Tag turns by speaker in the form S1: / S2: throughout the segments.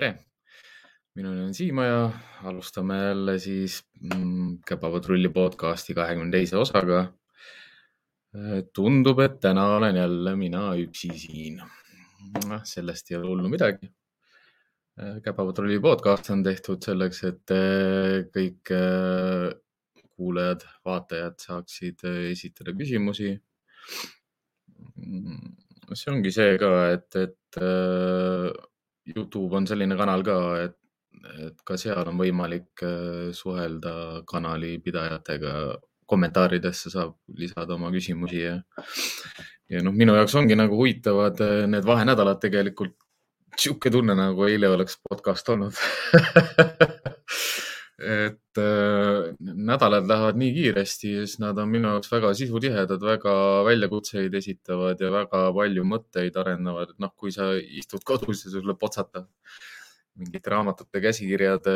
S1: tere. minu nimi on Siimo ja alustame jälle siis mm, Käpapatrulli podcasti kahekümne teise osaga. tundub, et täna olen jälle mina üksi siin. noh, sellest ei ole hullu midagi. käpapatrulli podcast on tehtud selleks, et eh, kõik eh, kuulajad, vaatajad saaksid esitada küsimusi. Mm, see ongi see ka, et, et Youtube on selline kanal ka, et, et ka seal on võimalik äh, suhelda kanali pidajatega. kommentaaridesse saab lisada oma küsimusi ja, ja noh, minu jaoks ongi nagu huvitavad äh, need vahenädalad tegelikult. sihuke tunne nagu eile oleks podcast olnud nädalad lähevad nii kiiresti, siis nad on minu jaoks väga sisutihedad, väga väljakutseid esitavad ja väga palju mõtteid arendavad. et noh, kui sa istud kodus ja sul tuleb otsata mingite raamatute käsikirjade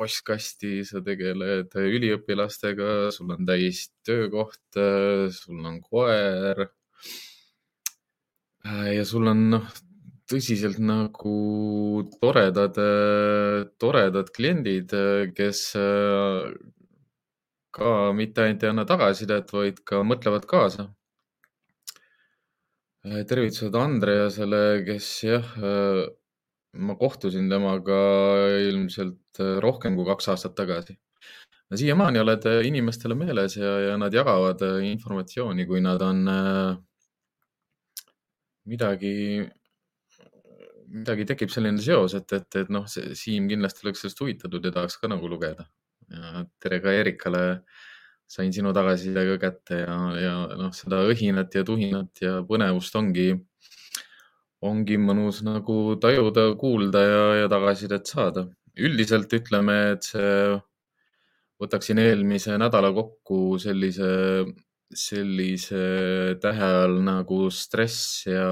S1: postkasti, sa tegeled üliõpilastega, sul on täis töökoht, sul on koer. ja sul on noh, tõsiselt nagu toredad, toredad kliendid, kes äh, ka mitte ainult ei anna tagasisidet, vaid ka mõtlevad kaasa. Äh, tervitused Andreasele, kes jah, äh, ma kohtusin temaga ilmselt rohkem kui kaks aastat tagasi. siiamaani oled inimestele meeles ja, ja nad jagavad informatsiooni, kui nad on midagi midagi tekib selline seos, et, et, et noh, Siim kindlasti oleks sellest huvitatud ja tahaks ka nagu lugeda. tere ka Erikale. sain sinu tagasiside ka kätte ja, ja noh, seda õhinat ja tuhinat ja põnevust ongi, ongi mõnus nagu tajuda, kuulda ja, ja tagasisidet saada. üldiselt ütleme, et see, võtaksin eelmise nädala kokku sellise, sellise tähe all nagu stress ja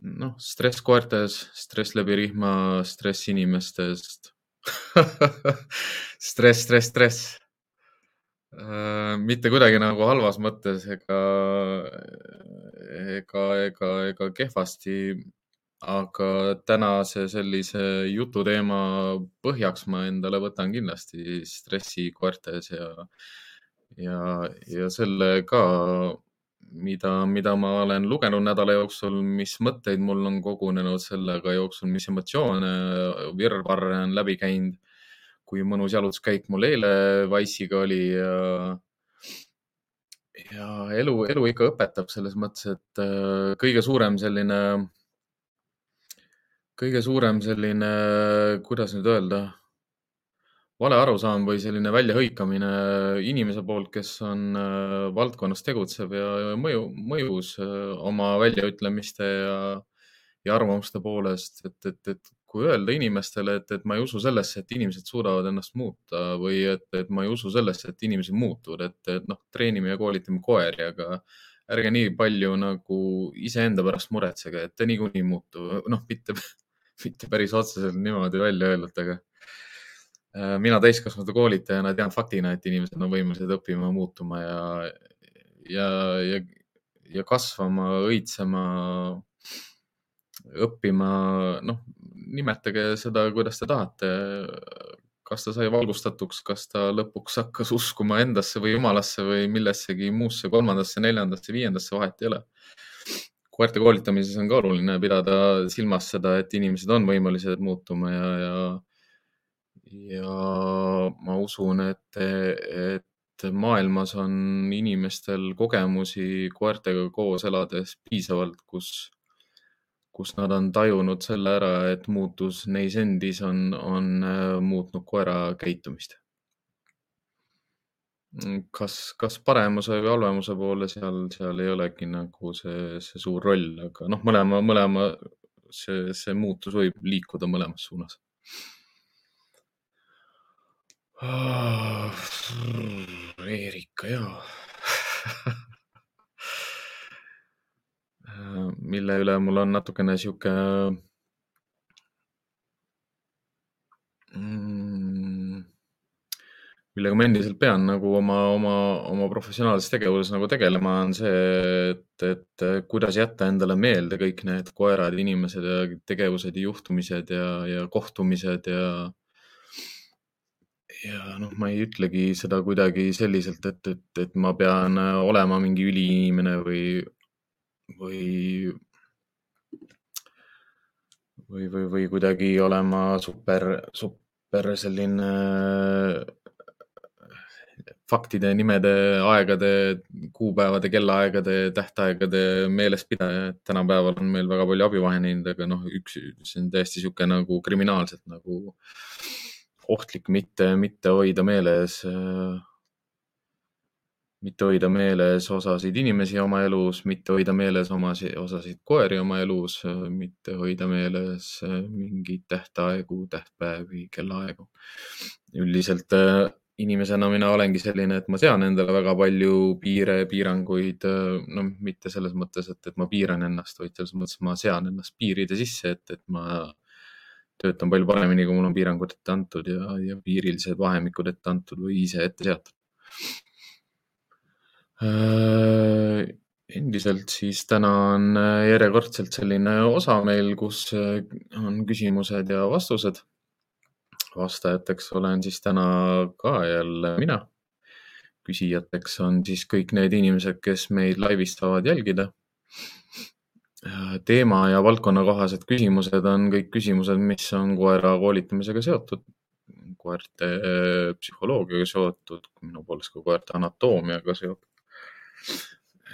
S1: noh, stress koertes, stress läbi rihma, stress inimestest stress, stress, stress äh,. mitte kuidagi nagu halvas mõttes ega, ega, ega, ega kehvasti. aga tänase sellise jututeema põhjaks ma endale võtan kindlasti stressi koertes ja, ja, ja selle ka mida, mida ma olen lugenud nädala jooksul, mis mõtteid mul on kogunenud sellega jooksul, mis emotsioone, virvarre on läbi käinud. kui mõnus jalutuskäik mul eile Wise'iga oli ja, ja elu, elu ikka õpetab selles mõttes, et äh, kõige suurem selline, kõige suurem selline, kuidas nüüd öelda vale arusaam või selline väljahõikamine inimese poolt, kes on äh, valdkonnas tegutsev ja mõju, mõjus äh, oma väljaütlemiste ja, ja arvamuste poolest, et, et, et kui öelda inimestele, et, et ma ei usu sellesse, et inimesed suudavad ennast muuta või et, et ma ei usu sellesse, et inimesed muutuvad, et, et noh, treenime ja koolitame koeri, aga ärge nii palju nagu iseenda pärast muretsege, et te niikuinii ei muutu, noh, mitte, mitte päris otseselt niimoodi välja öeldud, aga mina täiskasvanute koolitajana tean faktina, et inimesed on võimelised õppima, muutuma ja, ja, ja, ja kasvama, õitsema, õppima. noh, nimetage seda, kuidas te tahate. kas ta sai valgustatuks, kas ta lõpuks hakkas uskuma endasse või jumalasse või millessegi muusse, kolmandasse, neljandasse, viiendasse, vahet ei ole koerte koolitamises on ka oluline pidada silmas seda, et inimesed on võimelised muutuma ja, ja ja ma usun, et, et maailmas on inimestel kogemusi koertega koos elades piisavalt, kus, kus nad on tajunud selle ära, et muutus neis endis on, on äh, muutnud koera käitumist. kas, kas paremuse või halvemuse poole seal, seal ei olegi nagu see, see suur roll, aga noh, mõlema, mõlema see, see muutus võib liikuda mõlemas suunas. Erika ja mille üle mul on natukene sihuke mm, millega ma endiselt pean nagu oma, oma, oma professionaalses tegevuses nagu tegelema, on see, et, et kuidas jätta endale meelde kõik need koerad, inimesed ja tegevused ja juhtumised ja, ja kohtumised ja ja noh, ma ei ütlegi seda kuidagi selliselt, et, et, et ma pean olema mingi üliinimene või, või, või, või, või kuidagi olema super, super selline faktide, nimede, aegade, kuupäevade, kellaaegade, tähtaegade meelespidaja, et tänapäeval on meil väga palju abivahendeid, aga noh, üks, see on täiesti niisugune nagu kriminaalselt nagu ohtlik mitte, mitte hoida meeles, mitte hoida meeles osasid inimesi oma elus, mitte hoida meeles omasid, osasid koeri oma elus, mitte hoida meeles mingeid tähtaegu, tähtpäevi, kellaaegu. üldiselt inimesena mina olengi selline, et ma sean endale väga palju piire, piiranguid, no mitte selles mõttes, et, et ma piiran ennast, vaid selles mõttes, et ma sean ennast piiride sisse, et, et ma töötan palju paremini, kui mul on piirangud ette antud ja, ja piirilised vahemikud ette antud või ise ette seatud äh,. endiselt siis täna on järjekordselt selline osa meil, kus on küsimused ja vastused vastajateks olen siis täna ka jälle mina. küsijateks on siis kõik need inimesed, kes meid laivist saavad jälgida. Teema ja valdkonnakohased küsimused on kõik küsimused, mis on koera koolitamisega seotud, koerte psühholoogiaga seotud, minu poolest ka koerte anatoomiaga seotud.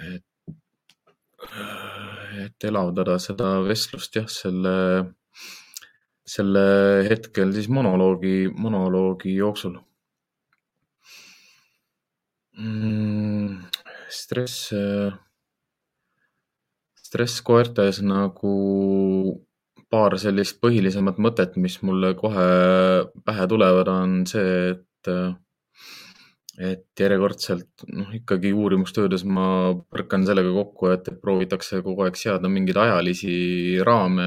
S1: et, et elavdada seda vestlust jah, selle selle hetkel siis monoloogi, monoloogi jooksul mm,. stress, stress koertes nagu paar sellist põhilisemat mõtet, mis mulle kohe pähe tulevad, on see, et et järjekordselt noh, ikkagi uurimustöödes ma põrkan sellega kokku, et proovitakse kogu aeg seada mingeid ajalisi raame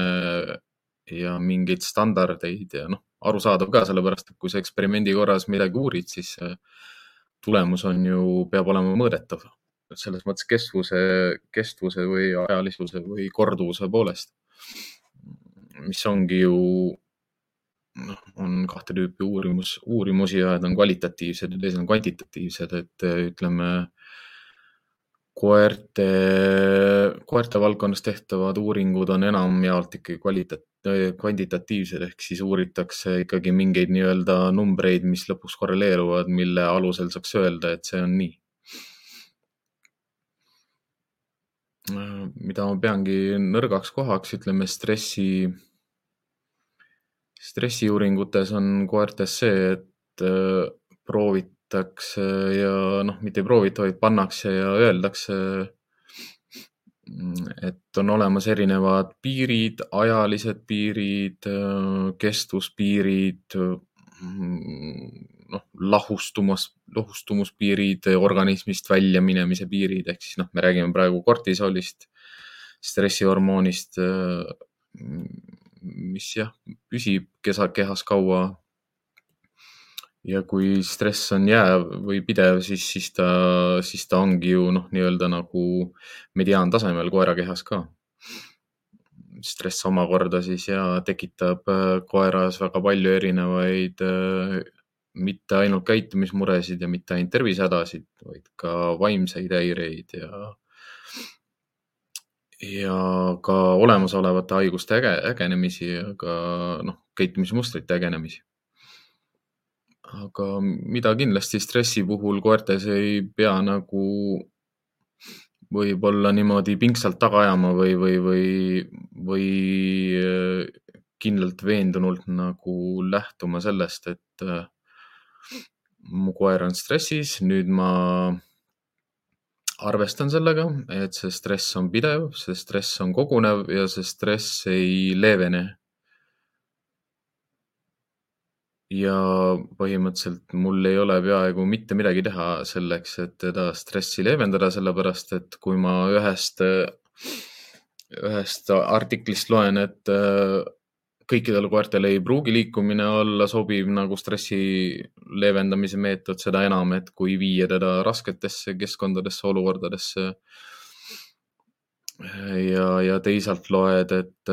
S1: ja mingeid standardeid ja noh, arusaadav ka sellepärast, et kui sa eksperimendi korras midagi uurid, siis tulemus on ju, peab olema mõõdetav. Selles mõttes kestvuse, kestvuse või ajalisuse või korduvuse poolest. mis ongi ju, noh, on kahte tüüpi uurimus, uurimusi ja need on kvalitatiivsed ja teised on kvantitatiivsed, et ütleme koerte, koerte valdkonnas tehtavad uuringud on enamjaolt ikkagi kvaliteet, kvantitatiivsed ehk siis uuritakse ikkagi mingeid nii-öelda numbreid, mis lõpuks korreleeruvad, mille alusel saaks öelda, et see on nii. Mida ma peangi nõrgaks kohaks, ütleme stressi, stressiuuringutes on koertes see, et proovid proovitakse ja noh, mitte ei proovita, vaid pannakse ja öeldakse, et on olemas erinevad piirid, ajalised piirid, kestvuspiirid, noh, lahustumus, lahustumuspiirid, organismist väljaminemise piirid, ehk siis noh, me räägime praegu kortisolist, stressihormoonist, mis jah, püsib kesa, kehas kaua ja kui stress on jääv või pidev, siis, siis ta, siis ta ongi ju noh, nii-öelda nagu mediaantasemel koera kehas ka. stress omakorda siis ja tekitab äh, koeras väga palju erinevaid äh, mitte ainult käitumismuresid ja mitte ainult tervisehädasid, vaid ka vaimseid häireid ja, ja ka olemasolevate haiguste äge, ägenemisi ja ka noh, käitumismustrite ägenemisi. Aga mida kindlasti stressi puhul koertes ei pea nagu võib-olla niimoodi pingsalt taga ajama või, või, või, või äh, kindlalt veendunult nagu lähtuma sellest, et äh, mu koer on stressis, nüüd ma arvestan sellega, et see stress on pidev, see stress on kogunev ja see stress ei leevene. Ja põhimõtteliselt mul ei ole peaaegu mitte midagi teha selleks, et teda stressi leevendada, sellepärast et kui ma ühest, ühest artiklist loen, et kõikidele koertele ei pruugi liikumine olla sobiv nagu stressi leevendamise meetod, seda enam, et kui viia teda rasketesse keskkondadesse, olukordadesse. ja, ja teisalt loed, et,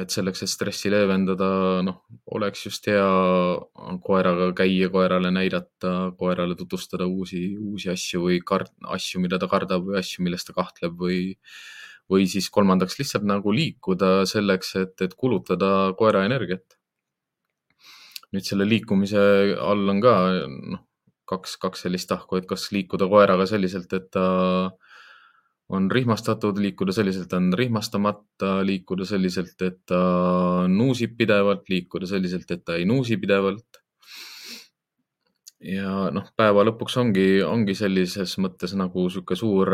S1: et selleks, et stressi leevendada, noh, oleks just hea koeraga käia, koerale näidata, koerale tutvustada uusi, uusi asju või kard-, asju, mida ta kardab või asju, milles ta kahtleb või või siis kolmandaks lihtsalt nagu liikuda selleks, et, et kulutada koera energiat. nüüd selle liikumise all on ka noh, kaks, kaks sellist tahku, et kas liikuda koeraga selliselt, et ta on rihmastatud, liikuda selliselt, on rihmastamata, liikuda selliselt, et ta nuusib pidevalt, liikuda selliselt, et ta ei nuusi pidevalt. ja noh, päeva lõpuks ongi, ongi sellises mõttes nagu sihuke suur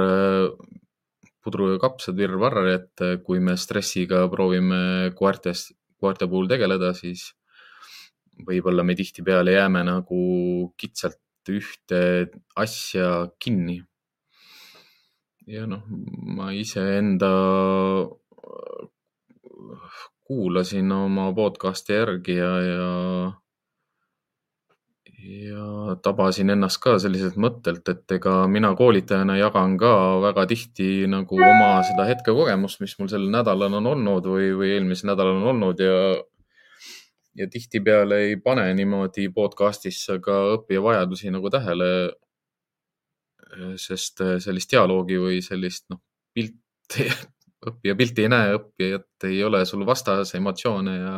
S1: pudru ja kapsad virvarr, et äh, kui me stressiga proovime koertes, koerte puhul tegeleda, siis võib-olla me tihtipeale jääme nagu kitsalt ühte asja kinni. ja noh, ma iseenda kuulasin oma podcast'i järgi ja, ja ja tabasin ennast ka selliselt mõttelt, et ega mina koolitajana jagan ka väga tihti nagu oma seda hetkekogemust, mis mul sel nädalal on olnud või, või eelmisel nädalal on olnud ja ja tihtipeale ei pane niimoodi podcast'is ka õppija vajadusi nagu tähele. sest sellist dialoogi või sellist noh, pilti, õppija pilti ei näe, õppijat ei ole sul vastas, emotsioone ja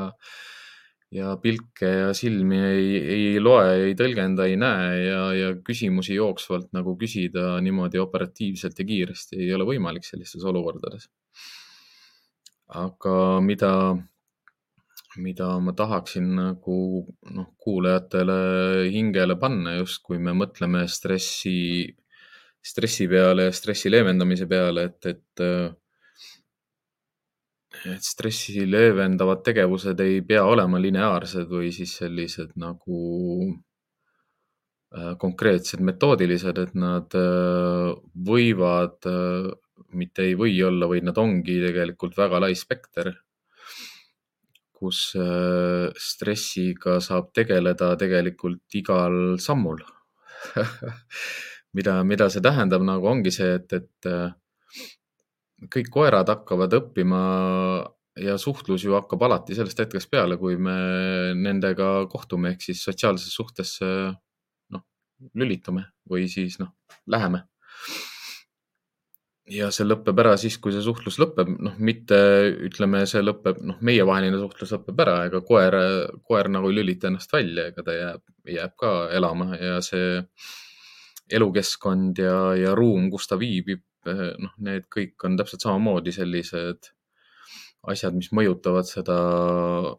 S1: ja pilke ja silmi ei, ei loe, ei tõlgenda, ei näe ja, ja küsimusi jooksvalt nagu küsida niimoodi operatiivselt ja kiiresti ei ole võimalik sellistes olukordades. aga mida, mida ma tahaksin nagu noh, kuulajatele hingele panna just, kui me mõtleme stressi, stressi peale ja stressi leevendamise peale, et, et et stressi leevendavad tegevused ei pea olema lineaarsed või siis sellised nagu äh, konkreetsed metoodilised, et nad äh, võivad, äh, mitte ei või olla, vaid nad ongi tegelikult väga lai spekter, kus stressiga saab tegeleda tegelikult igal sammul. Mida, mida see tähendab, nagu ongi see, et, et kõik koerad hakkavad õppima ja suhtlus ju hakkab alati sellest hetkest peale, kui me nendega kohtume, ehk siis sotsiaalsesse suhtesse noh, lülitume või siis noh, läheme. ja see lõpeb ära siis, kui see suhtlus lõpeb, noh, mitte ütleme, see lõpeb, noh, meievaheline suhtlus lõpeb ära, ega koer, koer nagu ei lülita ennast välja, ega ta jääb, jääb ka elama ja see elukeskkond ja, ja ruum, kus ta viibib, noh, need kõik on täpselt samamoodi sellised asjad, mis mõjutavad seda,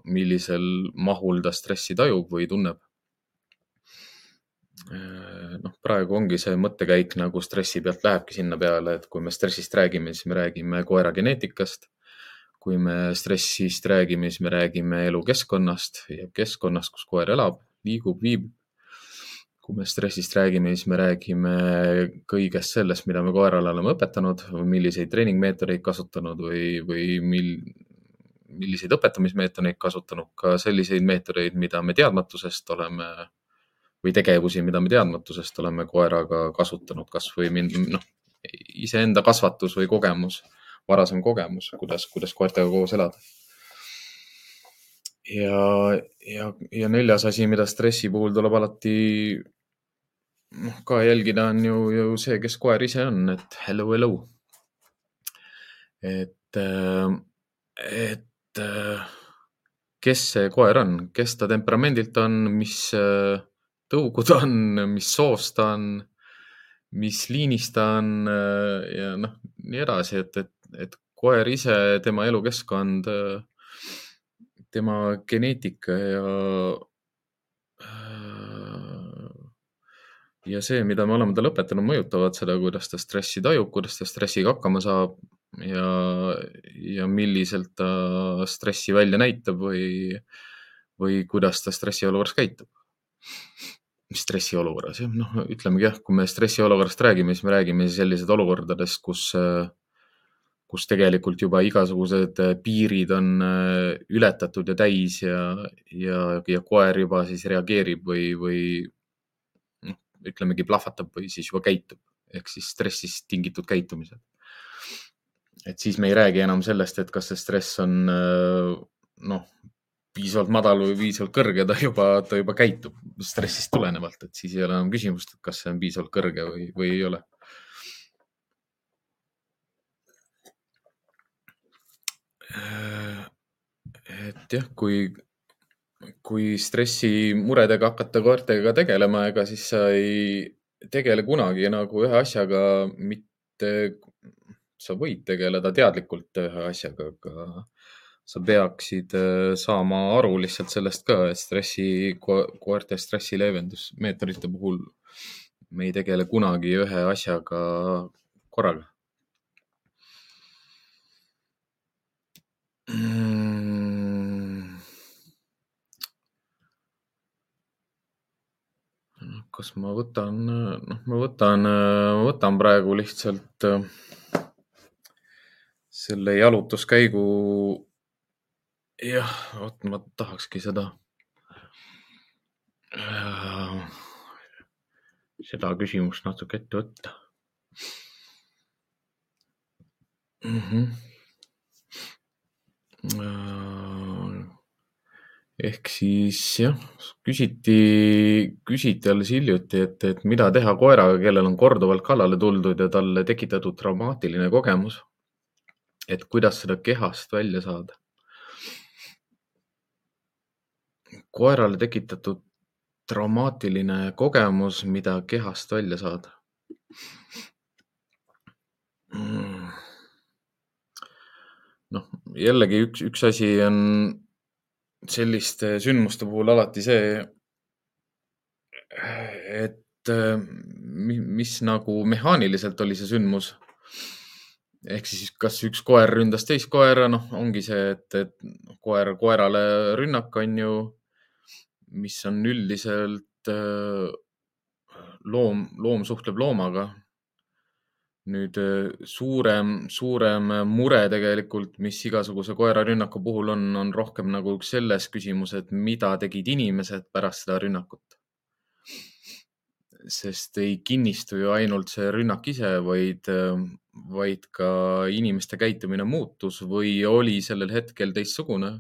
S1: millisel mahul ta stressi tajub või tunneb. Eh, noh, praegu ongi see mõttekäik nagu stressi pealt lähebki sinna peale, et kui me stressist räägime, siis me räägime koera geneetikast. kui me stressist räägime, siis me räägime elukeskkonnast ja keskkonnast, kus koer elab, liigub, viibib kui me stressist räägime, siis me räägime kõigest sellest, mida me koerale oleme õpetanud milliseid treeningmeetodeid kasutanud või, või mil, milliseid õpetamismeetodeid kasutanud, ka selliseid meetodeid, mida me teadmatusest oleme või tegevusi, mida me teadmatusest oleme koeraga kasutanud, kasvõi noh, iseenda kasvatus või kogemus, varasem kogemus, kuidas, kuidas koertega koos elada. Ja, ja, ja neljas asi, mida stressi puhul tuleb alati noh, ka jälgida on ju, ju see, kes koer ise on, et hello, hello. et, äh, et äh, kes see koer on, kes ta temperamendilt on, mis äh, tõugu ta on, mis soost ta on, mis liinist ta on ja noh, nii edasi, et, et, et koer ise, tema elukeskkond, tema geneetika ja ja see, mida me oleme talle õpetanud, mõjutavad seda, kuidas ta stressi tajub, kuidas ta stressiga hakkama saab ja, ja milliselt ta stressi välja näitab või, või kuidas ta stressiolukorras käitub. stressiolukorras jah, noh, ütlemegi jah, kui me stressiolukorrast räägime, siis me räägime sellised olukordadest, kus, kus tegelikult juba igasugused piirid on ületatud ja täis ja, ja, ja koer juba siis reageerib või, või ütlemegi plahvatab või siis juba käitub ehk siis stressist tingitud käitumised. et siis me ei räägi enam sellest, et kas see stress on noh, piisavalt madal või piisavalt kõrge, ta juba, ta juba käitub stressist tulenevalt, et siis ei ole enam küsimust, et kas see on piisavalt kõrge või, või ei ole. et jah, kui, kui stressimuredega hakata koertega tegelema, ega siis sa ei tegele kunagi nagu ühe asjaga, mitte, sa võid tegeleda teadlikult ühe asjaga, aga sa peaksid äh, saama aru lihtsalt sellest ka, et stressi ko, koerte stressi leevendusmeetodite puhul me ei tegele kunagi ühe asjaga korraga. mm.. Kas ma võtan, noh, ma võtan, võtan praegu lihtsalt äh, selle jalutuskäigu jah, vot ma tahakski seda, äh, seda küsimust natuke ette võtta mm. -hmm. Ehk siis jah, küsiti, küsiti alles hiljuti, et, et mida teha koeraga, kellel on korduvalt kallale tuldud ja talle tekitatud traumaatiline kogemus. et kuidas seda kehast välja saada koerale tekitatud traumaatiline kogemus, mida kehast välja saada mm.? noh, jällegi üks, üks asi on selliste sündmuste puhul alati see, et mis, mis nagu mehaaniliselt oli see sündmus. ehk siis, kas üks koer ründas teist koera, noh, ongi see, et, et koer koerale rünnak on ju mis on üldiselt äh, loom, loom suhtleb loomaga. Nüüd äh, suurem, suurem mure tegelikult, mis igasuguse koerarünnaku puhul on, on rohkem nagu selles küsimus, et mida tegid inimesed pärast seda rünnakut. sest ei kinnistu ju ainult see rünnak ise, vaid, äh, vaid ka inimeste käitumine muutus või oli sellel hetkel teistsugune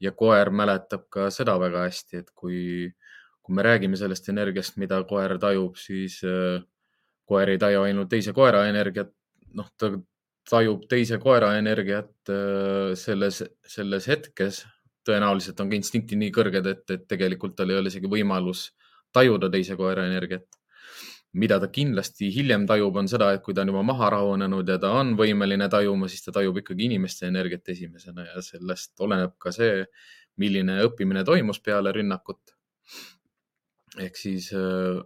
S1: ja koer mäletab ka seda väga hästi, et kui, kui me räägime sellest energiast, mida koer tajub, siis äh, koer ei taju ainult teise koera energiat, noh, ta tajub teise koera energiat äh, selles, selles hetkes. tõenäoliselt on ka instinktid nii kõrged, et, et tegelikult tal ei ole isegi võimalus tajuda teise koera energiat mida ta kindlasti hiljem tajub, on seda, et kui ta on juba maha rahunenud ja ta on võimeline tajuma, siis ta tajub ikkagi inimeste energiat esimesena ja sellest oleneb ka see, milline õppimine toimus peale rünnakut. ehk siis äh,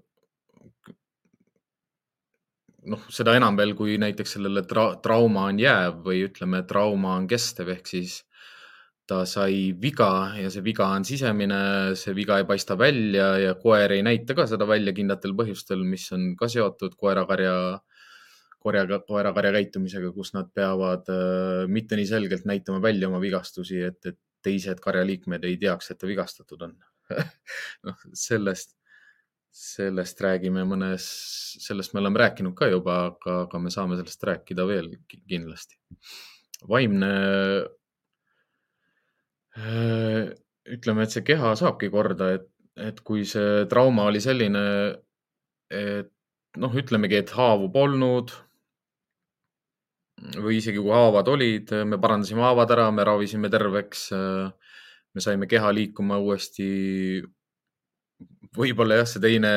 S1: noh, seda enam veel, kui näiteks sellele tra trauma on jääv või ütleme, trauma on kestev, ehk siis ta sai viga ja see viga on sisemine, see viga ei paista välja ja koer ei näita ka seda välja kindlatel põhjustel, mis on ka seotud koerakarja, koeraga, koerakarja käitumisega, kus nad peavad äh, mitte nii selgelt näitama välja oma vigastusi, et, et teised karjaliikmed ei teaks, et ta vigastatud on. Noh, sellest, sellest räägime mõnes, sellest me oleme rääkinud ka juba, aga, aga me saame sellest rääkida veel kindlasti. vaimne Äh, ütleme, et see keha saabki korda, et, et kui see trauma oli selline, et noh, ütlemegi, et haavu polnud või isegi kui haavad olid, me parandasime haavad ära, me ravisime terveks. me saime keha liikuma uuesti. Võib-olla jah, see teine,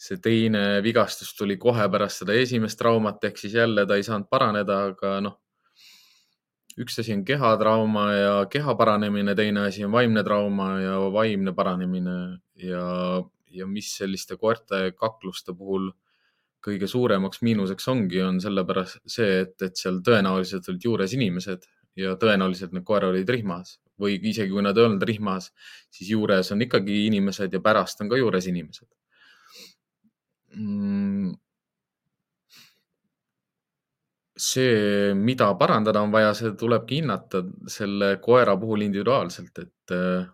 S1: see teine vigastus tuli kohe pärast seda esimest traumat, ehk siis jälle ta ei saanud paraneda, aga noh, üks asi on kehatrauma ja keha paranemine, teine asi on vaimne trauma ja vaimne paranemine. Ja, ja mis selliste koerte kakluste puhul kõige suuremaks miinuseks ongi, on sellepärast see, et, et seal tõenäoliselt olid juures inimesed ja tõenäoliselt need koerad olid rihmas või isegi kui nad ei olnud rihmas, siis juures on ikkagi inimesed ja pärast on ka juures inimesed mm see, mida parandada on vaja, see tulebki hinnata selle koera puhul individuaalselt, et äh,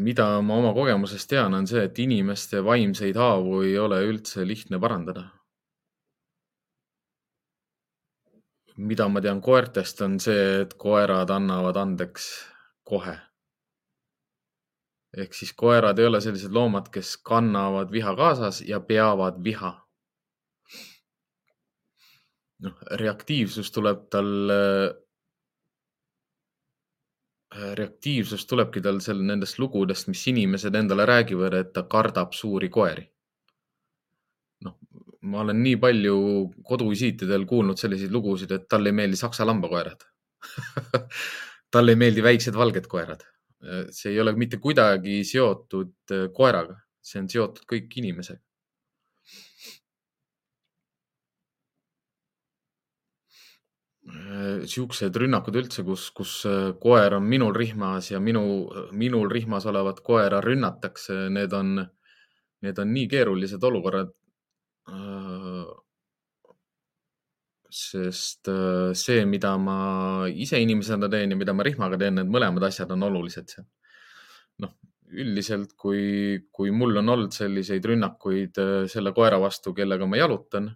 S1: mida ma oma kogemusest tean, on see, et inimeste vaimseid haavu ei ole üldse lihtne parandada. Mida ma tean koertest, on see, et koerad annavad andeks kohe. ehk siis koerad ei ole sellised loomad, kes kannavad viha kaasas ja peavad viha noh, reaktiivsus tuleb tal, äh, reaktiivsus tulebki tal seal nendest lugudest, mis inimesed endale räägivad, et ta kardab suuri koeri. Ma olen nii palju koduvisiitidel kuulnud selliseid lugusid, et talle ei meeldi saksa lambakoerad talle ei meeldi väiksed valged koerad. see ei ole mitte kuidagi seotud äh, koeraga, see on seotud kõik inimesega. Äh, siuksed rünnakud üldse, kus, kus äh, koer on minul rihmas ja minu, minul rihmas olevat koera rünnatakse, need on, need on nii keerulised olukorrad. Äh, sest see, mida ma ise inimesena teen ja mida ma rihmaga teen, need mõlemad asjad on olulised seal. noh, üldiselt, kui, kui mul on olnud selliseid rünnakuid selle koera vastu, kellega ma jalutan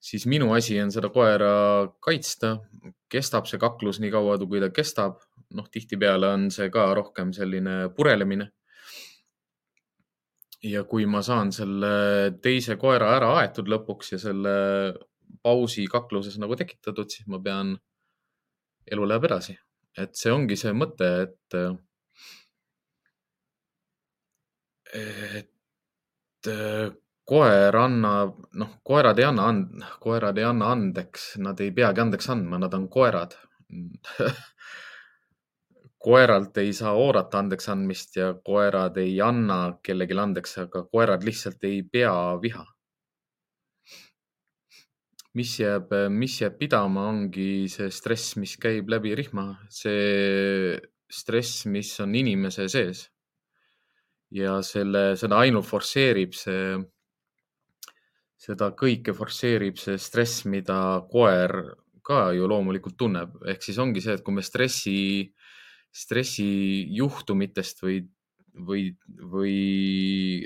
S1: siis minu asi on seda koera kaitsta. kestab see kaklus nii kaua, kui ta kestab. noh, tihtipeale on see ka rohkem selline purelemine. Ja kui ma saan selle teise koera ära aetud lõpuks ja selle pausi kakluses nagu tekitatud, siis ma pean, elu läheb edasi. et see ongi see mõte, et et koer annab, noh, koerad ei anna and-, koerad ei anna andeks, nad ei peagi andeks andma, nad on koerad koeralt ei saa oodata andeks andmist ja koerad ei anna kellelegi andeks, aga koerad lihtsalt ei pea viha. mis jääb, mis jääb pidama, ongi see stress, mis käib läbi rihma, see stress, mis on inimese sees. ja selle, seda ainult forsseerib see seda kõike forsseerib see stress, mida koer ka ju loomulikult tunneb. ehk siis ongi see, et kui me stressi, stressijuhtumitest või, või, või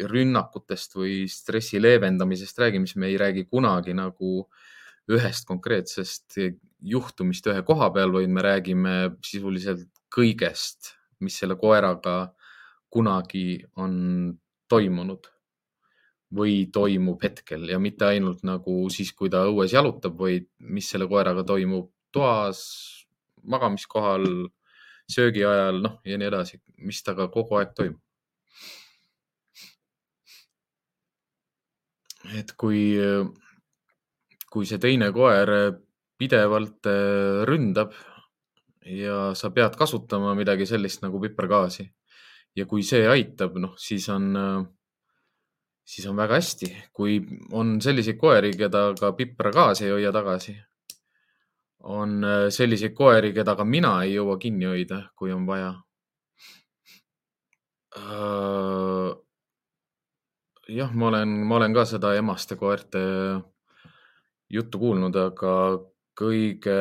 S1: rünnakutest või stressi leevendamisest räägime, siis me ei räägi kunagi nagu ühest konkreetsest juhtumist ühe koha peal, vaid me räägime sisuliselt kõigest, mis selle koeraga kunagi on toimunud või toimub hetkel. Ja mitte ainult nagu siis, kui ta õues jalutab, vaid mis selle koeraga toimub toas, magamiskohal, söögi ajal, noh ja nii edasi, mis temaga kogu aeg toimub. et kui, kui see teine koer pidevalt äh, ründab ja sa pead kasutama midagi sellist nagu pipargaasi ja kui see aitab, noh, siis on siis on väga hästi. kui on selliseid koeri, keda ka pipragaas ei hoia tagasi, on äh, selliseid koeri, keda ka mina ei jõua kinni hoida, kui on vaja. Äh, jah, ma olen, ma olen ka seda emaste koerte juttu kuulnud, aga kõige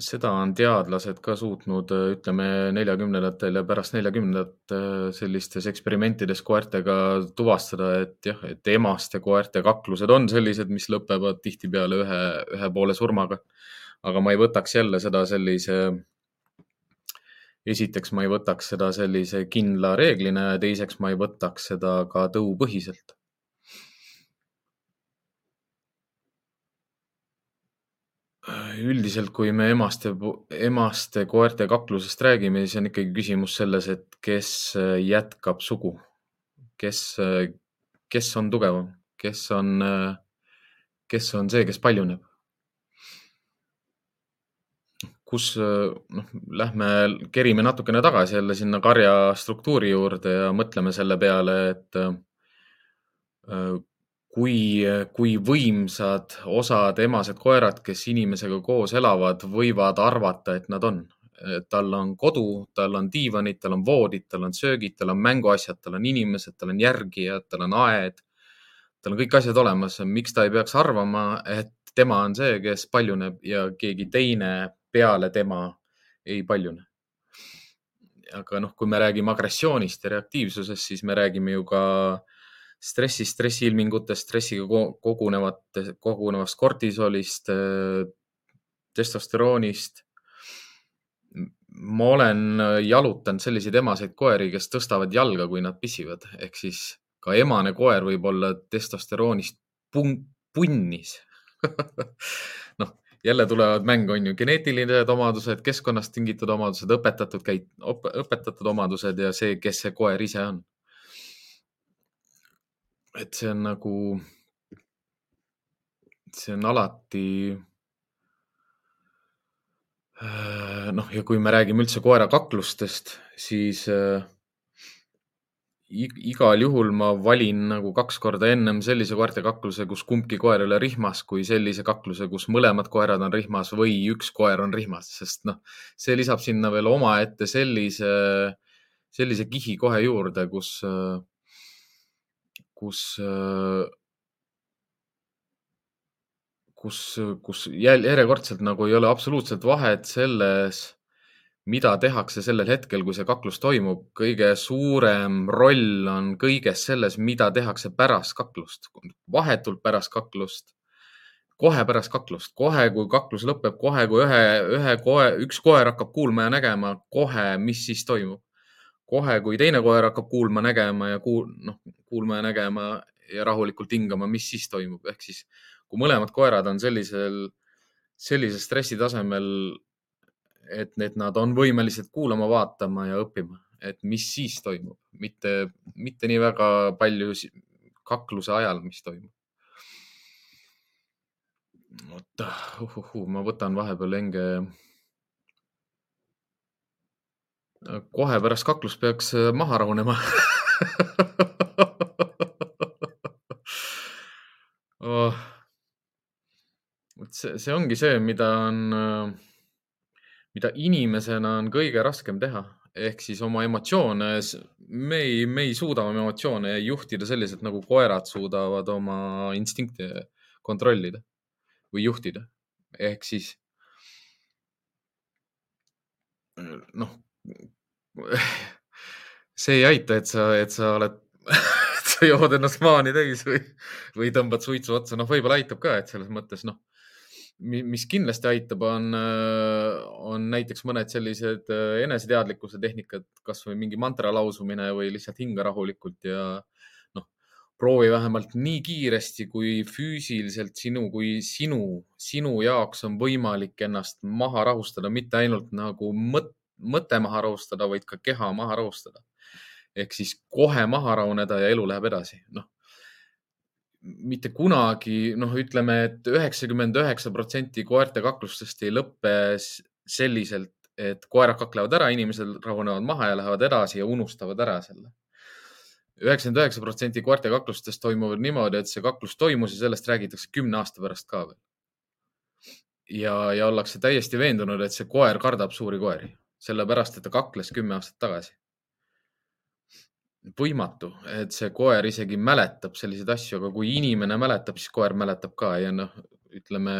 S1: seda on teadlased ka suutnud, ütleme neljakümnendatel ja pärast neljakümnendat sellistes eksperimentides koertega tuvastada, et jah, et emaste koerte kaklused on sellised, mis lõpevad tihtipeale ühe, ühe poole surmaga. aga ma ei võtaks jälle seda sellise, esiteks ma ei võtaks seda sellise kindla reeglina ja teiseks ma ei võtaks seda ka tõupõhiselt üldiselt, kui me emaste, emaste koerte kaklusest räägime, siis on ikkagi küsimus selles, et kes äh, jätkab sugu, kes, äh, kes on tugevam, kes on, äh, kes on see, kes paljuneb. kus, noh, lähme, kerime natukene tagasi jälle sinna karja struktuuri juurde ja mõtleme selle peale, et kui, kui võimsad osad emased koerad, kes inimesega koos elavad, võivad arvata, et nad on. tal on kodu, tal on diivanid, tal on voodid, tal on söögid, tal on mänguasjad, tal on inimesed, tal on järgijad, tal on aed. tal on kõik asjad olemas. miks ta ei peaks arvama, et tema on see, kes paljuneb ja keegi teine peale tema ei paljune? aga noh, kui me räägime agressioonist ja reaktiivsusest, siis me räägime ju ka stressist, stressiilmingutest, stressiga kogunevat, kogunevast kortisolist, testosteroonist. ma olen jalutanud selliseid emaseid koeri, kes tõstavad jalga, kui nad pissivad, ehk siis ka emane koer võib olla testosteroonist pun punnis noh, jälle tulevad mängu, on ju, geneetilised omadused, keskkonnast tingitud omadused, õpetatud käit-, õpetatud omadused ja see, kes see koer ise on. Et see on nagu, see on alati äh, noh, ja kui me räägime üldse koera kaklustest, siis äh, igal juhul ma valin nagu kaks korda ennem sellise koerte kakluse, kus kumbki koer ei ole rihmas, kui sellise kakluse, kus mõlemad koerad on rihmas või üks koer on rihmas, sest noh, see lisab sinna veel omaette sellise, sellise kihi kohe juurde, kus, kus, kus, kus järjekordselt nagu ei ole absoluutselt vahet selles mida tehakse sellel hetkel, kui see kaklus toimub. kõige suurem roll on kõiges selles, mida tehakse pärast kaklust, vahetult pärast kaklust, kohe pärast kaklust, kohe, kui kaklus lõpeb, kohe, kui ühe, ühe koe, üks koer hakkab kuulma ja nägema, kohe, mis siis toimub. Kohe, kui teine koer hakkab kuulma, nägema ja kuul-, noh, kuulma ja nägema ja rahulikult hingama, mis siis toimub, ehk siis kui mõlemad koerad on sellisel, sellisel stressitasemel et, et nad on võimelised kuulama, vaatama ja õppima, et mis siis toimub, mitte, mitte nii väga palju kakluse ajal, mis toimub. oota ma võtan vahepeal hinge. Kohe pärast kaklust peaks äh, maha rahunema oh. see, see ongi see, mida on äh, mida inimesena on kõige raskem teha, ehk siis oma emotsioone, me ei, me ei suuda oma emotsioone juhtida selliselt, nagu koerad suudavad oma instinkte kontrollida või juhtida. ehk siis noh, see ei aita, et sa, et sa oled sa jood ennast maani täis või, või tõmbad suitsu otsa, noh, võib-olla aitab ka, et selles mõttes noh mis kindlasti aitab, on, äh, on näiteks mõned sellised äh, eneseteadlikkuse tehnikad, kasvõi mingi mantra lausumine või lihtsalt hinga rahulikult ja noh, proovi vähemalt nii kiiresti kui füüsiliselt sinu, kui sinu, sinu jaoks on võimalik ennast maha rahustada, mitte ainult nagu mõt, mõte maha rahustada, vaid ka keha maha rahustada. ehk siis kohe maha rahuneda ja elu läheb edasi, noh mitte kunagi, noh, ütleme et, et üheksakümmend üheksa protsenti koerte kaklustest ei lõppe selliselt, et koerad kaklevad ära, inimesed rahunevad maha ja lähevad edasi ja unustavad ära selle. üheksakümmend üheksa protsenti koerte kaklustest toimuvad niimoodi, et see kaklus toimus ja sellest räägitakse kümne aasta pärast ka veel. ja, ja ollakse täiesti veendunud, et see koer kardab suuri koeri, sellepärast et ta kakles kümme aastat tagasi võimatu, et see koer isegi mäletab selliseid asju, aga kui inimene mäletab, siis koer mäletab ka ja noh, ütleme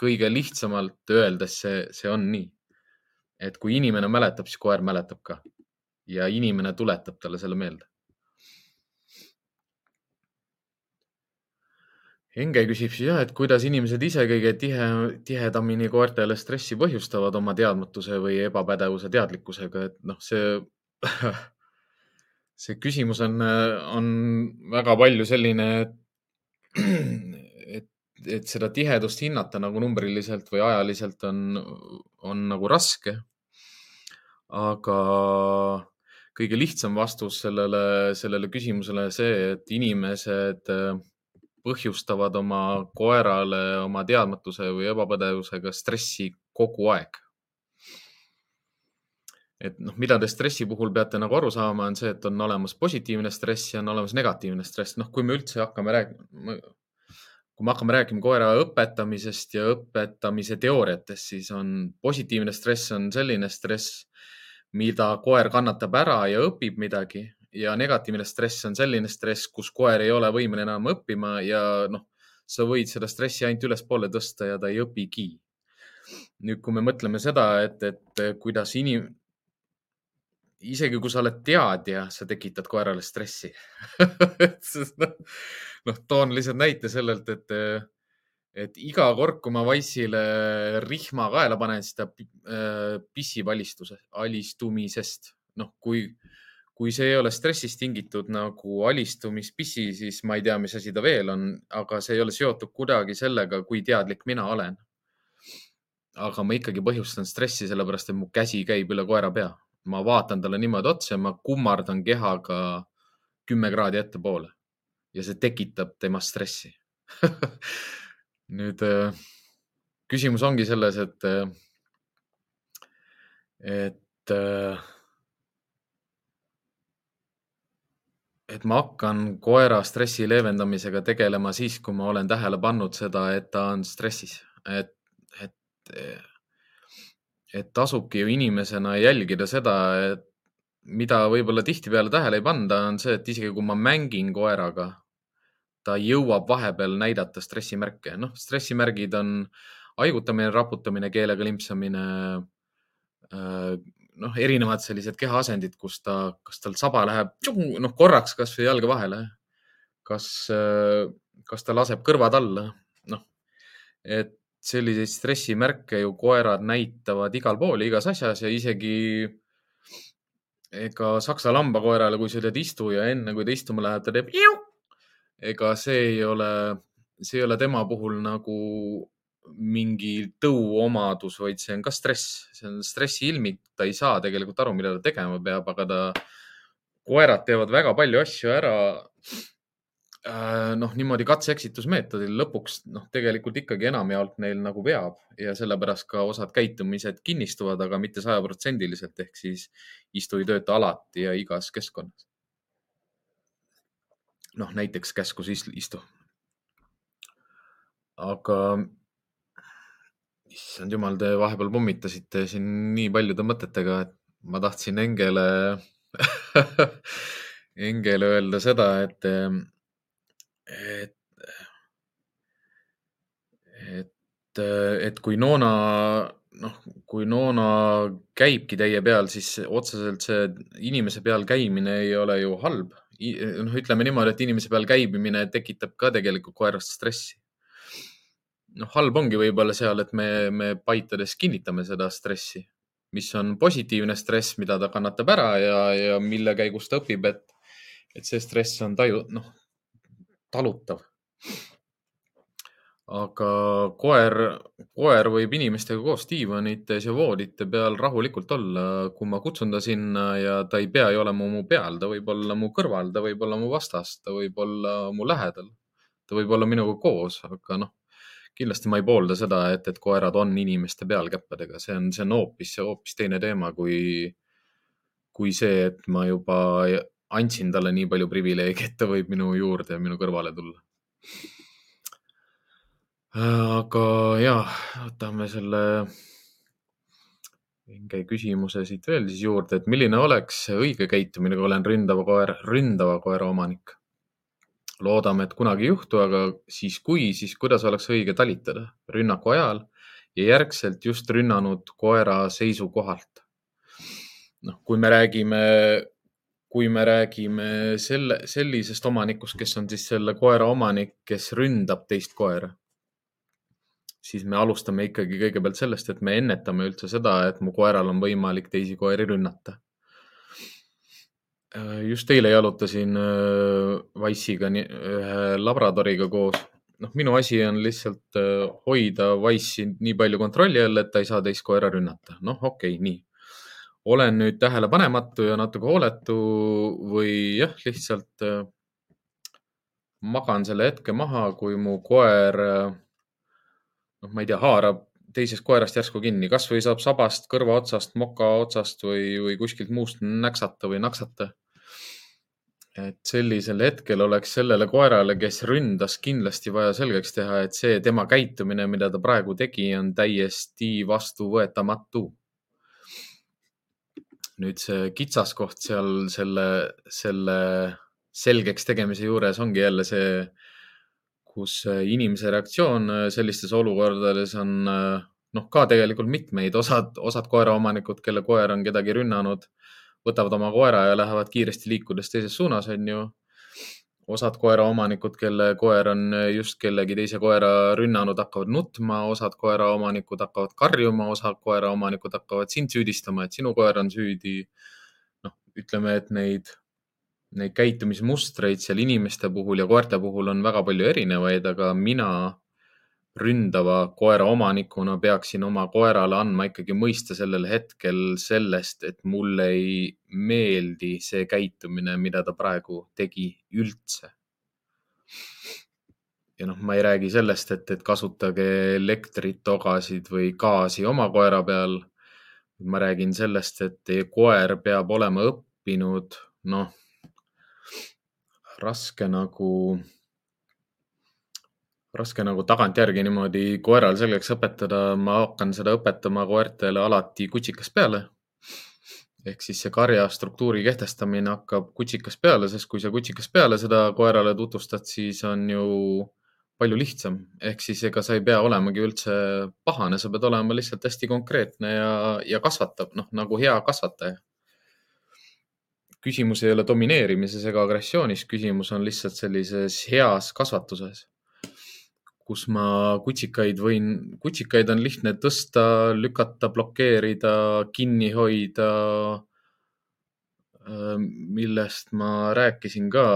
S1: kõige lihtsamalt öeldes see, see on nii. et kui inimene mäletab, siis koer mäletab ka ja inimene tuletab talle selle meelde. Enge küsib siis jah, et kuidas inimesed ise kõige tihe, tihedamini koertele stressi põhjustavad oma teadmatuse või ebapädevuse teadlikkusega, et noh, see see küsimus on, on väga palju selline, et, et seda tihedust hinnata nagu numbriliselt või ajaliselt on, on nagu raske. aga kõige lihtsam vastus sellele, sellele küsimusele see, et inimesed põhjustavad oma koerale oma teadmatuse või ebapädevusega stressi kogu aeg et noh, mida te stressi puhul peate nagu aru saama, on see, et on olemas positiivne stress ja on olemas negatiivne stress. noh, kui me üldse hakkame rääkima, kui me hakkame rääkima koera õpetamisest ja õpetamise teooriatest, siis on positiivne stress on selline stress, mida koer kannatab ära ja õpib midagi ja negatiivne stress on selline stress, kus koer ei ole võimeline enam õppima ja noh, sa võid seda stressi ainult ülespoole tõsta ja ta ei õpigi. nüüd, kui me mõtleme seda, et, et kuidas inim-, isegi kui sa oled teadja, sa tekitad koerale stressi noh, noh, toon lihtsalt näite sellelt, et, et iga kord, kui ma Wise'ile rihma kaela panen, siis ta äh, pissib alistuse, alistumisest. noh, kui, kui see ei ole stressist tingitud nagu alistumispissi, siis ma ei tea, mis asi ta veel on, aga see ei ole seotud kuidagi sellega, kui teadlik mina olen. aga ma ikkagi põhjustan stressi, sellepärast et mu käsi käib üle koera pea. Ma vaatan talle niimoodi otsa ma kummardan kehaga kümme kraadi ettepoole. Ja see tekitab temas stressi. Nüüd äh, küsimus ongi selles, et, äh, et, et ma hakkan koera stressi leevendamisega tegelema siis, kui ma olen tähele pannud seda, et ta on stressis, et, et et tasubki ju inimesena jälgida seda, et mida võib-olla tihtipeale tähele ei panda, on see, et isegi kui ma mängin koeraga, ta jõuab vahepeal näidata stressimärke. noh, stressimärgid on haigutamine, raputamine, keelega limpsamine, äh, noh, erinevad sellised kehaasendid, kus ta, kas tal saba läheb, noh, korraks kasvõi jalge vahele. kas, äh, kas ta laseb kõrvad alla, noh, et selliseid stressimärke ju koerad näitavad igal pool, igas asjas ja isegi ega saksa lambakoerale, kui sa ütled istu ja enne kui ta istuma läheb, ta teeb ega see ei ole, see ei ole tema puhul nagu mingi tõuomadus, vaid see on ka stress, see on stressi ilming, ta ei saa tegelikult aru, mida ta tegema peab, aga ta, koerad teevad väga palju asju ära Äh, noh, niimoodi katse-eksitusmeetodil lõpuks noh, tegelikult ikkagi enamjaolt neil nagu veab ja sellepärast ka osad käitumised kinnistuvad, aga mitte sajaprotsendiliselt ehk siis istu ei tööta alati ja igas keskkonnas. noh, näiteks käskus istu. aga issand jumal, te vahepeal pommitasite siin nii paljude mõtetega, et ma tahtsin Engele Engele öelda seda, et et, et, et kui Noona, noh, kui Noona käibki teie peal, siis otseselt see inimese peal käimine ei ole ju halb. noh, ütleme niimoodi, et inimese peal käimine tekitab ka tegelikult koerast stressi. Noh, halb ongi võib-olla seal, et me, me paitades kinnitame seda stressi, mis on positiivne stress, mida ta kannatab ära ja, ja mille käigus ta õpib, et, et see stress on taju, noh talutav. aga koer, koer võib inimestega koos diivanites ja voodite peal rahulikult olla, kui ma kutsun ta sinna ja ta ei pea ju olema mu peal, ta võib olla mu kõrval, ta võib olla mu vastas, ta võib olla mu lähedal. ta võib olla minuga koos, aga noh, kindlasti ma ei poolda seda, et, et koerad on inimeste peal käppedega, see on, see on hoopis, hoopis teine teema kui, kui see, et ma juba andsin talle nii palju privileege, et ta võib minu juurde ja minu kõrvale tulla. aga ja, võtame selle vinge küsimuse siit veel siis juurde, et milline oleks õige käitumine, kui olen ründava koera, ründava koera omanik? Loodame, et kunagi ei juhtu, aga siis kui, siis kuidas oleks õige talitada rünnaku ajal ja järgselt just rünnanud koera seisukohalt? noh, kui me räägime kui me räägime selle, sellisest omanikust, kes on siis selle koera omanik, kes ründab teist koera, siis me alustame ikkagi kõigepealt sellest, et me ennetame üldse seda, et mu koeral on võimalik teisi koeri rünnata. Just eile jalutasin äh, Wise'iga, ühe labradoriga koos. noh, minu asi on lihtsalt äh, hoida Wise'i nii palju kontrolli all, et ta ei saa teist koera rünnata. noh, okei okay,, nii olen nüüd tähelepanematu ja natuke hooletu või jah, lihtsalt äh, magan selle hetke maha, kui mu koer, äh, noh, ma ei tea, haarab teisest koerast järsku kinni, kasvõi saab sabast, kõrva otsast, moka otsast või, või kuskilt muust näksata või naksata. Et sellisel hetkel oleks sellele koerale, kes ründas, kindlasti vaja selgeks teha, et see tema käitumine, mida ta praegu tegi, on täiesti vastuvõetamatu. nüüd see kitsaskoht seal selle, selle selgeks tegemise juures ongi jälle see, kus inimese reaktsioon sellistes olukordades on noh, ka tegelikult mitmeid, osad, osad koeraomanikud, kelle koer on kedagi rünnanud võtavad oma koera ja lähevad kiiresti liikudes teises suunas, onju. osad koeraomanikud, kelle koer on just kellegi teise koera rünnanud, hakkavad nutma, osad koeraomanikud hakkavad karjuma, osad koeraomanikud hakkavad sind süüdistama, et sinu koer on süüdi. noh, ütleme, et neid, neid käitumismustreid seal inimeste puhul ja koerte puhul on väga palju erinevaid, aga mina ründava koera omanikuna peaksin oma koerale andma ikkagi mõista sellel hetkel sellest, et mulle ei meeldi see käitumine, mida ta praegu tegi üldse. ja noh, ma ei räägi sellest, et, et kasutage elektrit, togasid või gaasi oma koera peal. ma räägin sellest, et teie koer peab olema õppinud, noh, raske nagu raske nagu tagantjärgi niimoodi koeral selgeks õpetada, ma hakkan seda õpetama koertele alati kutsikast peale. ehk siis see karja struktuuri kehtestamine hakkab kutsikast peale, sest kui sa kutsikast peale seda koerale tutvustad, siis on ju palju lihtsam. ehk siis ega sa ei pea olemagi üldse pahane, sa pead olema lihtsalt hästi konkreetne ja, ja kasvatab, noh nagu hea kasvataja. küsimus ei ole domineerimises ega agressioonis, küsimus on lihtsalt sellises heas kasvatuses kus ma kutsikaid võin, kutsikaid on lihtne tõsta, lükata, blokeerida, kinni hoida. Äh, millest ma rääkisin ka.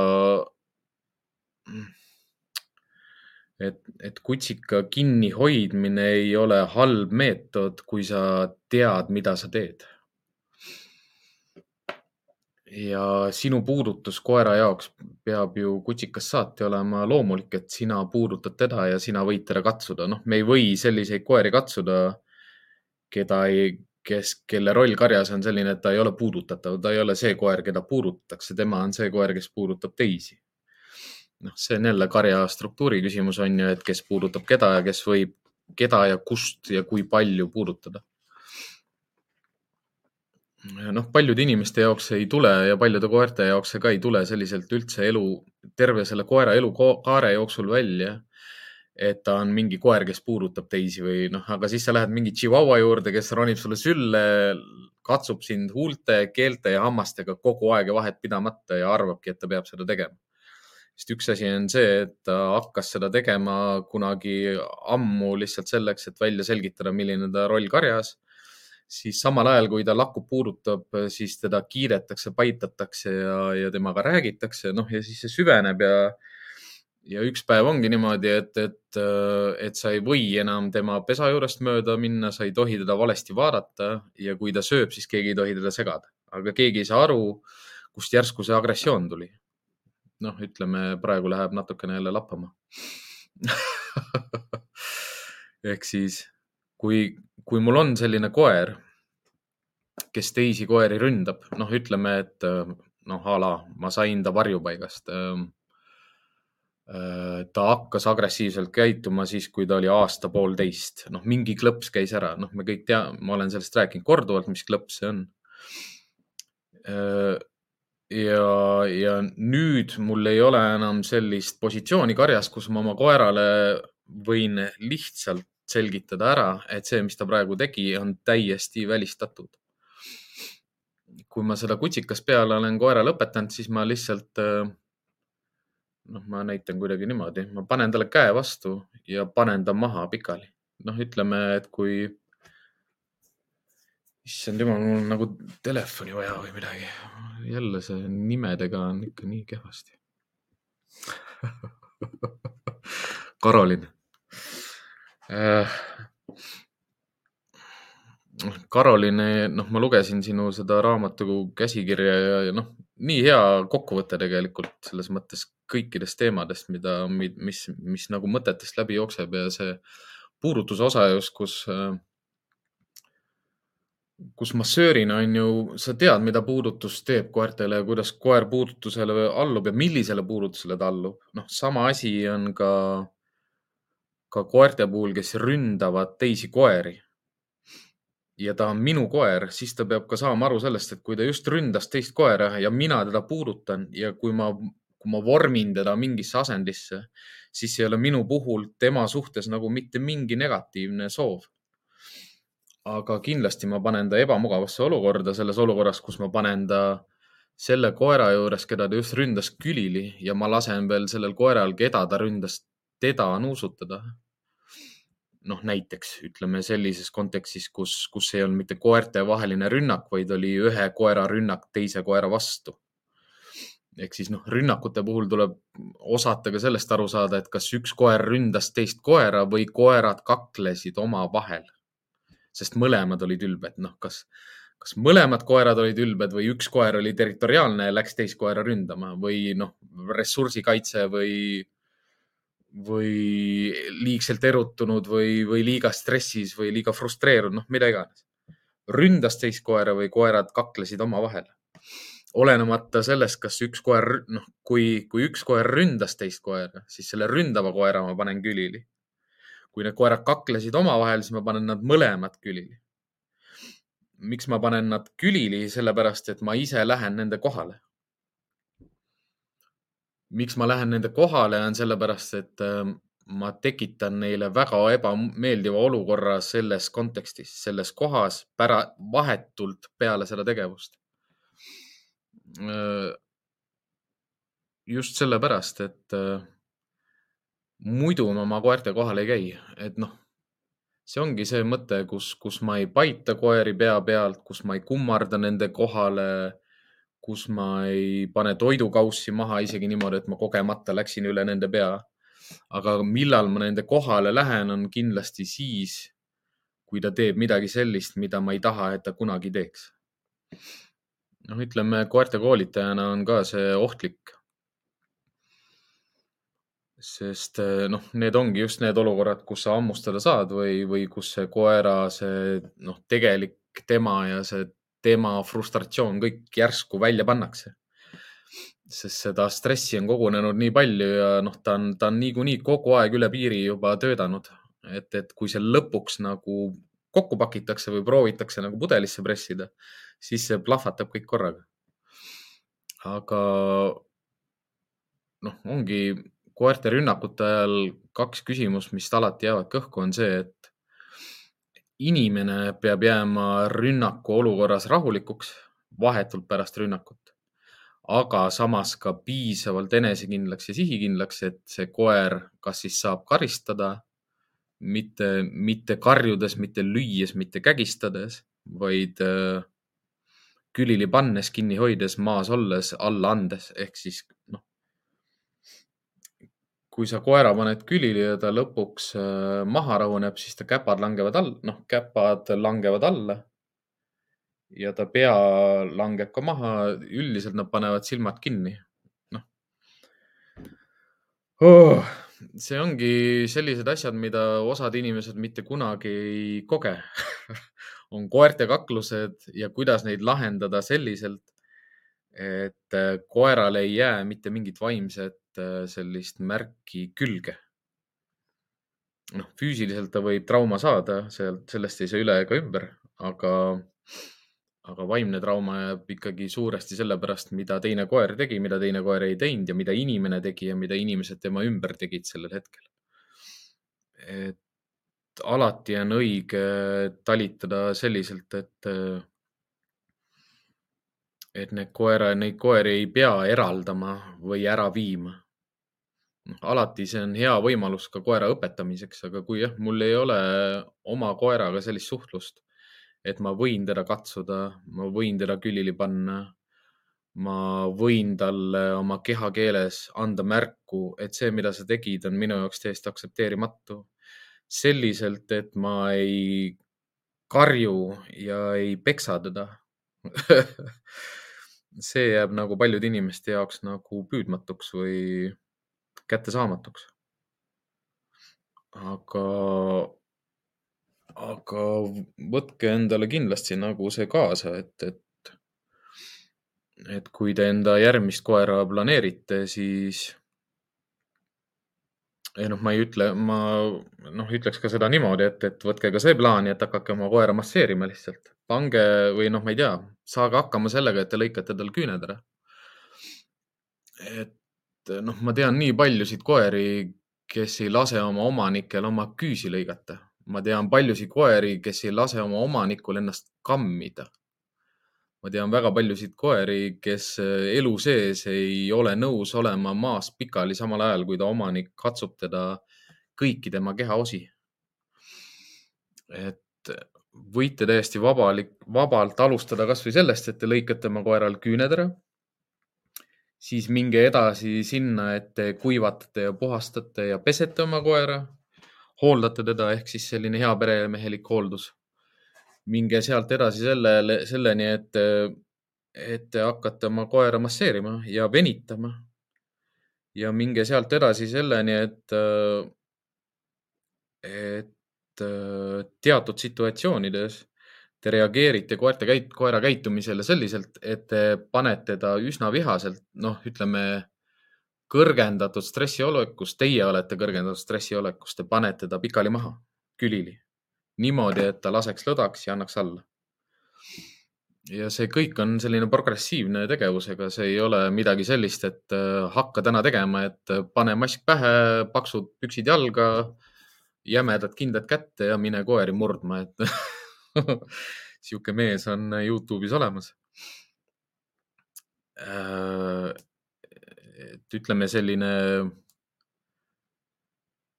S1: et, et kutsika kinnihoidmine ei ole halb meetod, kui sa tead, mida sa teed ja sinu puudutus koera jaoks peab ju kutsikast saati olema loomulik, et sina puudutad teda ja sina võid teda katsuda. noh, me ei või selliseid koeri katsuda, keda ei, kes, kelle roll karjas on selline, et ta ei ole puudutatav, ta ei ole see koer, keda puudutatakse, tema on see koer, kes puudutab teisi. noh, see on jälle karja struktuuri küsimus on ju, et kes puudutab keda ja kes võib keda ja kust ja kui palju puudutada noh, paljude inimeste jaoks ei tule ja paljude koerte jaoks see ka ei tule selliselt üldse elu, terve selle koera elukaare jooksul välja. et ta on mingi koer, kes puudutab teisi või noh, aga siis sa lähed mingi tšivauva juurde, kes ronib sulle sülle, katsub sind huulte, keelte ja hammastega kogu aeg ja vahet pidamata ja arvabki, et ta peab seda tegema. sest üks asi on see, et ta hakkas seda tegema kunagi ammu lihtsalt selleks, et välja selgitada, milline ta roll karjas siis samal ajal, kui ta lakku puudutab, siis teda kiidetakse, paitatakse ja, ja temaga räägitakse, noh ja siis see süveneb ja, ja üks päev ongi niimoodi, et, et, et sa ei või enam tema pesa juurest mööda minna, sa ei tohi teda valesti vaadata ja kui ta sööb, siis keegi ei tohi teda segada, aga keegi ei saa aru, kust järsku see agressioon tuli. noh, ütleme praegu läheb natukene jälle lappama ehk siis kui, kui mul on selline koer, kes teisi koeri ründab, noh, ütleme, et noh, a la ma sain ta varjupaigast. Ähm, äh, ta hakkas agressiivselt käituma siis, kui ta oli aasta-poolteist, noh, mingi klõps käis ära, noh, me kõik teame, ma olen sellest rääkinud korduvalt, mis klõps see on. Äh, ja, ja nüüd mul ei ole enam sellist positsiooni karjas, kus ma oma koerale võin lihtsalt selgitada ära, et see, mis ta praegu tegi, on täiesti välistatud. kui ma seda kutsikas peale olen koerale õpetanud, siis ma lihtsalt, äh, noh, ma näitan kuidagi niimoodi, ma panen talle käe vastu ja panen ta maha pikali. noh, ütleme, et kui, issand jumal, mul on nagu telefoni vaja või midagi. jälle see nimedega on ikka nii kehvasti Karolin Karoline, noh, ma lugesin sinu seda raamatu käsikirja ja, ja noh, nii hea kokkuvõte tegelikult selles mõttes kõikidest teemadest, mida, mis, mis nagu mõtetest läbi jookseb ja see puudutuse osa just, kus, äh, kus massöörina on ju, sa tead, mida puudutus teeb koertele ja kuidas koer puudutusele allub ja millisele puudutusele ta allub. noh, sama asi on ka, ka koerte puhul, kes ründavad teisi koeri. ja ta on minu koer, siis ta peab ka saama aru sellest, et kui ta just ründas teist koera ja mina teda puudutan ja kui ma, kui ma vormin teda mingisse asendisse, siis ei ole minu puhul tema suhtes nagu mitte mingi negatiivne soov aga kindlasti ma panen ta ebamugavasse olukorda selles olukorras, kus ma panen ta selle koera juures, keda ta just ründas külili ja ma lasen veel sellel koeral, keda ta ründas, teda nuusutada. noh, näiteks ütleme sellises kontekstis, kus, kus ei olnud mitte koertevaheline rünnak, vaid oli ühe koera rünnak teise koera vastu. ehk siis noh, rünnakute puhul tuleb osata ka sellest aru saada, et kas üks koer ründas teist koera või koerad kaklesid omavahel sest mõlemad olid ülbed, noh, kas, kas mõlemad koerad olid ülbed või üks koer oli territoriaalne ja läks teist koera ründama või noh, ressursikaitse või, või liigselt erutunud või, või liiga stressis või liiga frustreerunud, noh, mida iganes. ründas teist koera või koerad kaklesid omavahel. olenemata sellest, kas üks koer, noh, kui, kui üks koer ründas teist koera, siis selle ründava koera ma panen külili kui need koerad kaklesid omavahel, siis ma panen nad mõlemad külili. miks ma panen nad külili, sellepärast et ma ise lähen nende kohale. Miks ma lähen nende kohale, on sellepärast, et ähm, ma tekitan neile väga ebameeldiva olukorra selles kontekstis, selles kohas, pära, vahetult peale seda tegevust. Äh, just sellepärast, et äh, muidu ma oma koerte kohal ei käi, et noh, see ongi see mõte, kus, kus ma ei paita koeri pea pealt, kus ma ei kummarda nende kohale, kus ma ei pane toidukaussi maha isegi niimoodi, et ma kogemata läksin üle nende pea. aga millal ma nende kohale lähen, on kindlasti siis, kui ta teeb midagi sellist, mida ma ei taha, et ta kunagi teeks. noh, ütleme koerte koolitajana on ka see ohtlik sest noh, need ongi just need olukorrad, kus sa hammustada saad või, või kus see koera, see noh, tegelik tema ja see tema frustratsioon kõik järsku välja pannakse. sest seda stressi on kogunenud nii palju ja noh, ta on, ta on niikuinii kogu aeg üle piiri juba töötanud, et, et kui see lõpuks nagu kokku pakitakse või proovitakse nagu pudelisse pressida, siis see plahvatab kõik korraga. aga noh, ongi koerte rünnakute ajal kaks küsimust, mis alati jäävad kõhku, on see, et inimene peab jääma rünnaku olukorras rahulikuks vahetult pärast rünnakut, aga samas ka piisavalt enesekindlaks ja sihikindlaks, et see koer kas siis saab karistada, mitte, mitte karjudes, mitte lüües, mitte kägistades, vaid äh, külili pannes, kinni hoides, maas olles, alla andes ehk siis kui sa koera paned külili ja ta lõpuks äh, maha rahuneb, siis ta käpad langevad all, noh, käpad langevad alla. ja ta pea langeb ka maha, üldiselt nad panevad silmad kinni. noh oh,. see ongi sellised asjad, mida osad inimesed mitte kunagi ei koge on koerte kaklused ja kuidas neid lahendada selliselt, et äh, koerale ei jää mitte mingit vaimset Äh, sellist märki külge. noh, füüsiliselt ta võib trauma saada, sealt, sellest ei saa üle ega ümber, aga, aga vaimne trauma jääb ikkagi suuresti sellepärast, mida teine koer tegi, mida teine koer ei teinud ja mida inimene tegi ja mida inimesed tema ümber tegid sellel hetkel. et alati on õige talitada selliselt, et et need koera, neid koeri ei pea eraldama või ära viima alati see on hea võimalus ka koera õpetamiseks, aga kui jah, mul ei ole oma koeraga sellist suhtlust, et ma võin teda katsuda, ma võin teda külili panna, ma võin talle oma kehakeeles anda märku, et see, mida sa tegid, on minu jaoks täiesti aktsepteerimatu. selliselt, et ma ei karju ja ei peksa teda see jääb nagu paljude inimeste jaoks nagu püüdmatuks või kättesaamatuks. aga aga võtke endale kindlasti nagu see kaasa, et, et, et kui te enda järgmist koera planeerite, siis ei noh, ma ei ütle, ma noh, ütleks ka seda niimoodi, et, et võtke ka see plaani, et hakake oma koera masseerima lihtsalt. pange või noh, ma ei tea, saage hakkama sellega, et te lõikate tal küüned ära. et noh, ma tean nii paljusid koeri, kes ei lase oma omanikel oma küüsi lõigata. ma tean paljusid koeri, kes ei lase oma omanikul ennast kammida ma tean väga paljusid koeri, kes eh, elu sees ei ole nõus olema maas pikali, samal ajal kui ta omanik katsub teda kõiki tema kehaosi. et võite täiesti vabalik, vabalt alustada kasvõi sellest, et te lõikate oma koeral küüned ära. Siis minge edasi sinna, et te kuivatate ja puhastate ja pesete oma koera. hooldate teda ehk siis selline hea peremehelik hooldus minge sealt edasi sellele, selleni, et, et te hakkate oma koera masseerima ja venitama. ja minge sealt edasi selleni, et, et teatud situatsioonides te reageerite koerte käit-, koera käitumisele selliselt, et te panete ta üsna vihaselt, noh, ütleme kõrgendatud stressiolekus, teie olete kõrgendatud stressiolekus, te panete ta pikali maha, külili niimoodi, et ta laseks lõdvaks ja annaks alla. ja see kõik on selline progressiivne tegevus, ega see ei ole midagi sellist, et äh, hakka täna tegema, et äh, pane mask pähe, paksud püksid jalga, jämedad kindad kätte ja mine koeri murdma, et sihuke mees on Youtube'is olemas. Äh, et ütleme, selline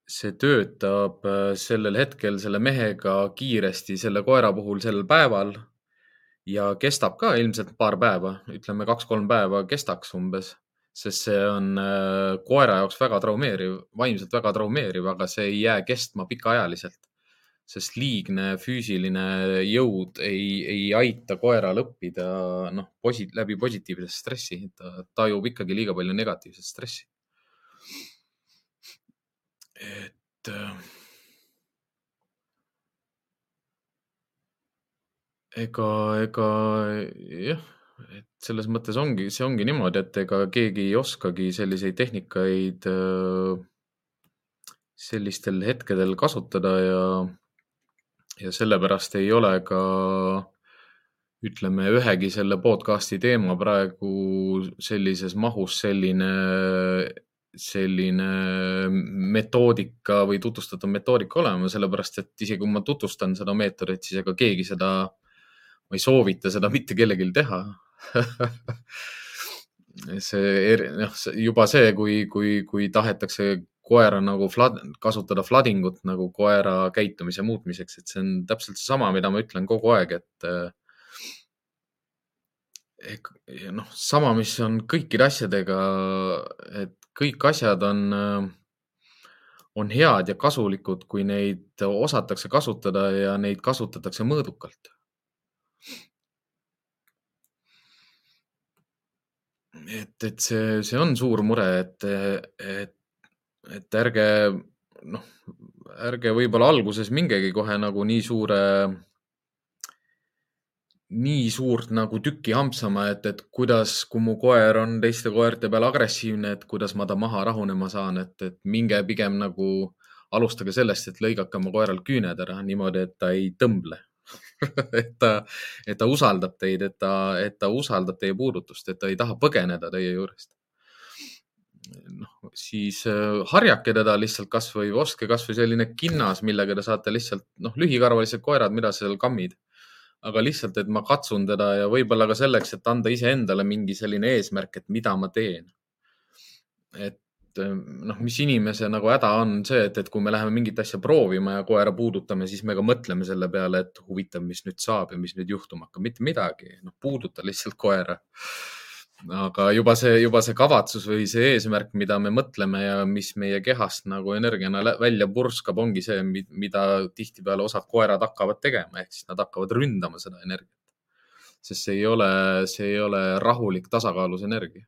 S1: see töötab äh, sellel hetkel selle mehega kiiresti selle koera puhul sel päeval ja kestab ka ilmselt paar päeva, ütleme kaks-kolm päeva kestaks umbes, sest see on äh, koera jaoks väga traumeeriv, vaimselt väga traumeeriv, aga see ei jää kestma pikaajaliselt. Sest liigne füüsiline jõud ei, ei aita koeral õppida, noh, posi-, läbi positiivse stressi, ta tajub ikkagi liiga palju negatiivset stressi. Et äh, ega, ega jah, et selles mõttes ongi, see ongi niimoodi, et ega keegi ei oskagi selliseid tehnikaid äh, sellistel hetkedel kasutada ja, ja sellepärast ei ole ka ütleme, ühegi selle podcast'i teema praegu sellises mahus selline selline metoodika või tutvustatav metoodika olema, sellepärast et isegi kui ma tutvustan seda meetodit, siis ega keegi seda, ma ei soovita seda mitte kellelgi teha. See, noh, juba see, kui, kui, kui tahetakse koera nagu flad, kasutada fladingut nagu koera käitumise muutmiseks, et see on täpselt seesama, mida ma ütlen kogu aeg, et noh, sama, mis on kõikide asjadega, et kõik asjad on, on head ja kasulikud, kui neid osatakse kasutada ja neid kasutatakse mõõdukalt. et, et see, see on suur mure, et, et, et ärge noh, ärge võib-olla alguses mingegi kohe nagu nii suure nii suurt nagu tükki hampsama, et, et kuidas, kui mu koer on teiste koerte peal agressiivne, et kuidas ma ta maha rahunema saan, et, et minge pigem nagu alustage sellest, et lõigake oma koeral küüned ära niimoodi, et ta ei tõmble et ta, et ta usaldab teid, et ta, et ta usaldab teie puudutust, et ta ei taha põgeneda teie juurest. noh, siis äh, harjake teda lihtsalt kasvõi, ostke kasvõi selline kinnas, millega te saate lihtsalt, noh, lühikarvalised koerad, mida sa seal kammid. Aga lihtsalt, et ma katsun teda ja võib-olla ka selleks, et anda iseendale mingi selline eesmärk, et mida ma teen. et noh, mis inimese nagu häda on see, et, et kui me läheme mingit asja proovima ja koera puudutame, siis me ka mõtleme selle peale, et huvitav, mis nüüd saab ja mis nüüd juhtuma hakkab, mitte midagi, noh, puuduta lihtsalt koera aga juba see, juba see kavatsus või see eesmärk, mida me mõtleme ja mis meie kehast nagu energiana välja purskab, ongi see, mida tihtipeale osad koerad hakkavad tegema, ehk siis nad hakkavad ründama seda energiat. sest see ei ole, see ei ole rahulik, tasakaalus energia.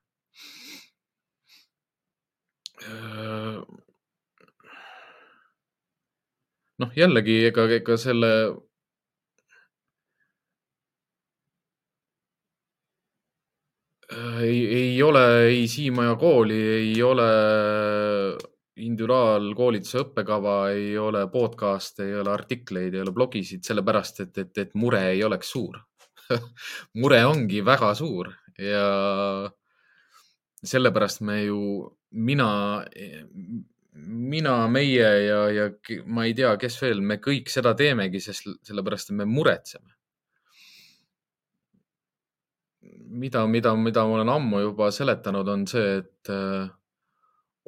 S1: noh, jällegi ega, ega selle ei, ei ole ei Siimaja kooli, ei ole individuaalkoolituse õppekava, ei ole podcast'e, ei ole artikleid, ei ole blogisid, sellepärast et, et, et mure ei oleks suur mure ongi väga suur ja sellepärast me ju, mina, mina, meie ja, ja ma ei tea, kes veel, me kõik seda teemegi, sest sellepärast, et me muretseme. Mida, mida, mida ma olen ammu juba seletanud, on see, et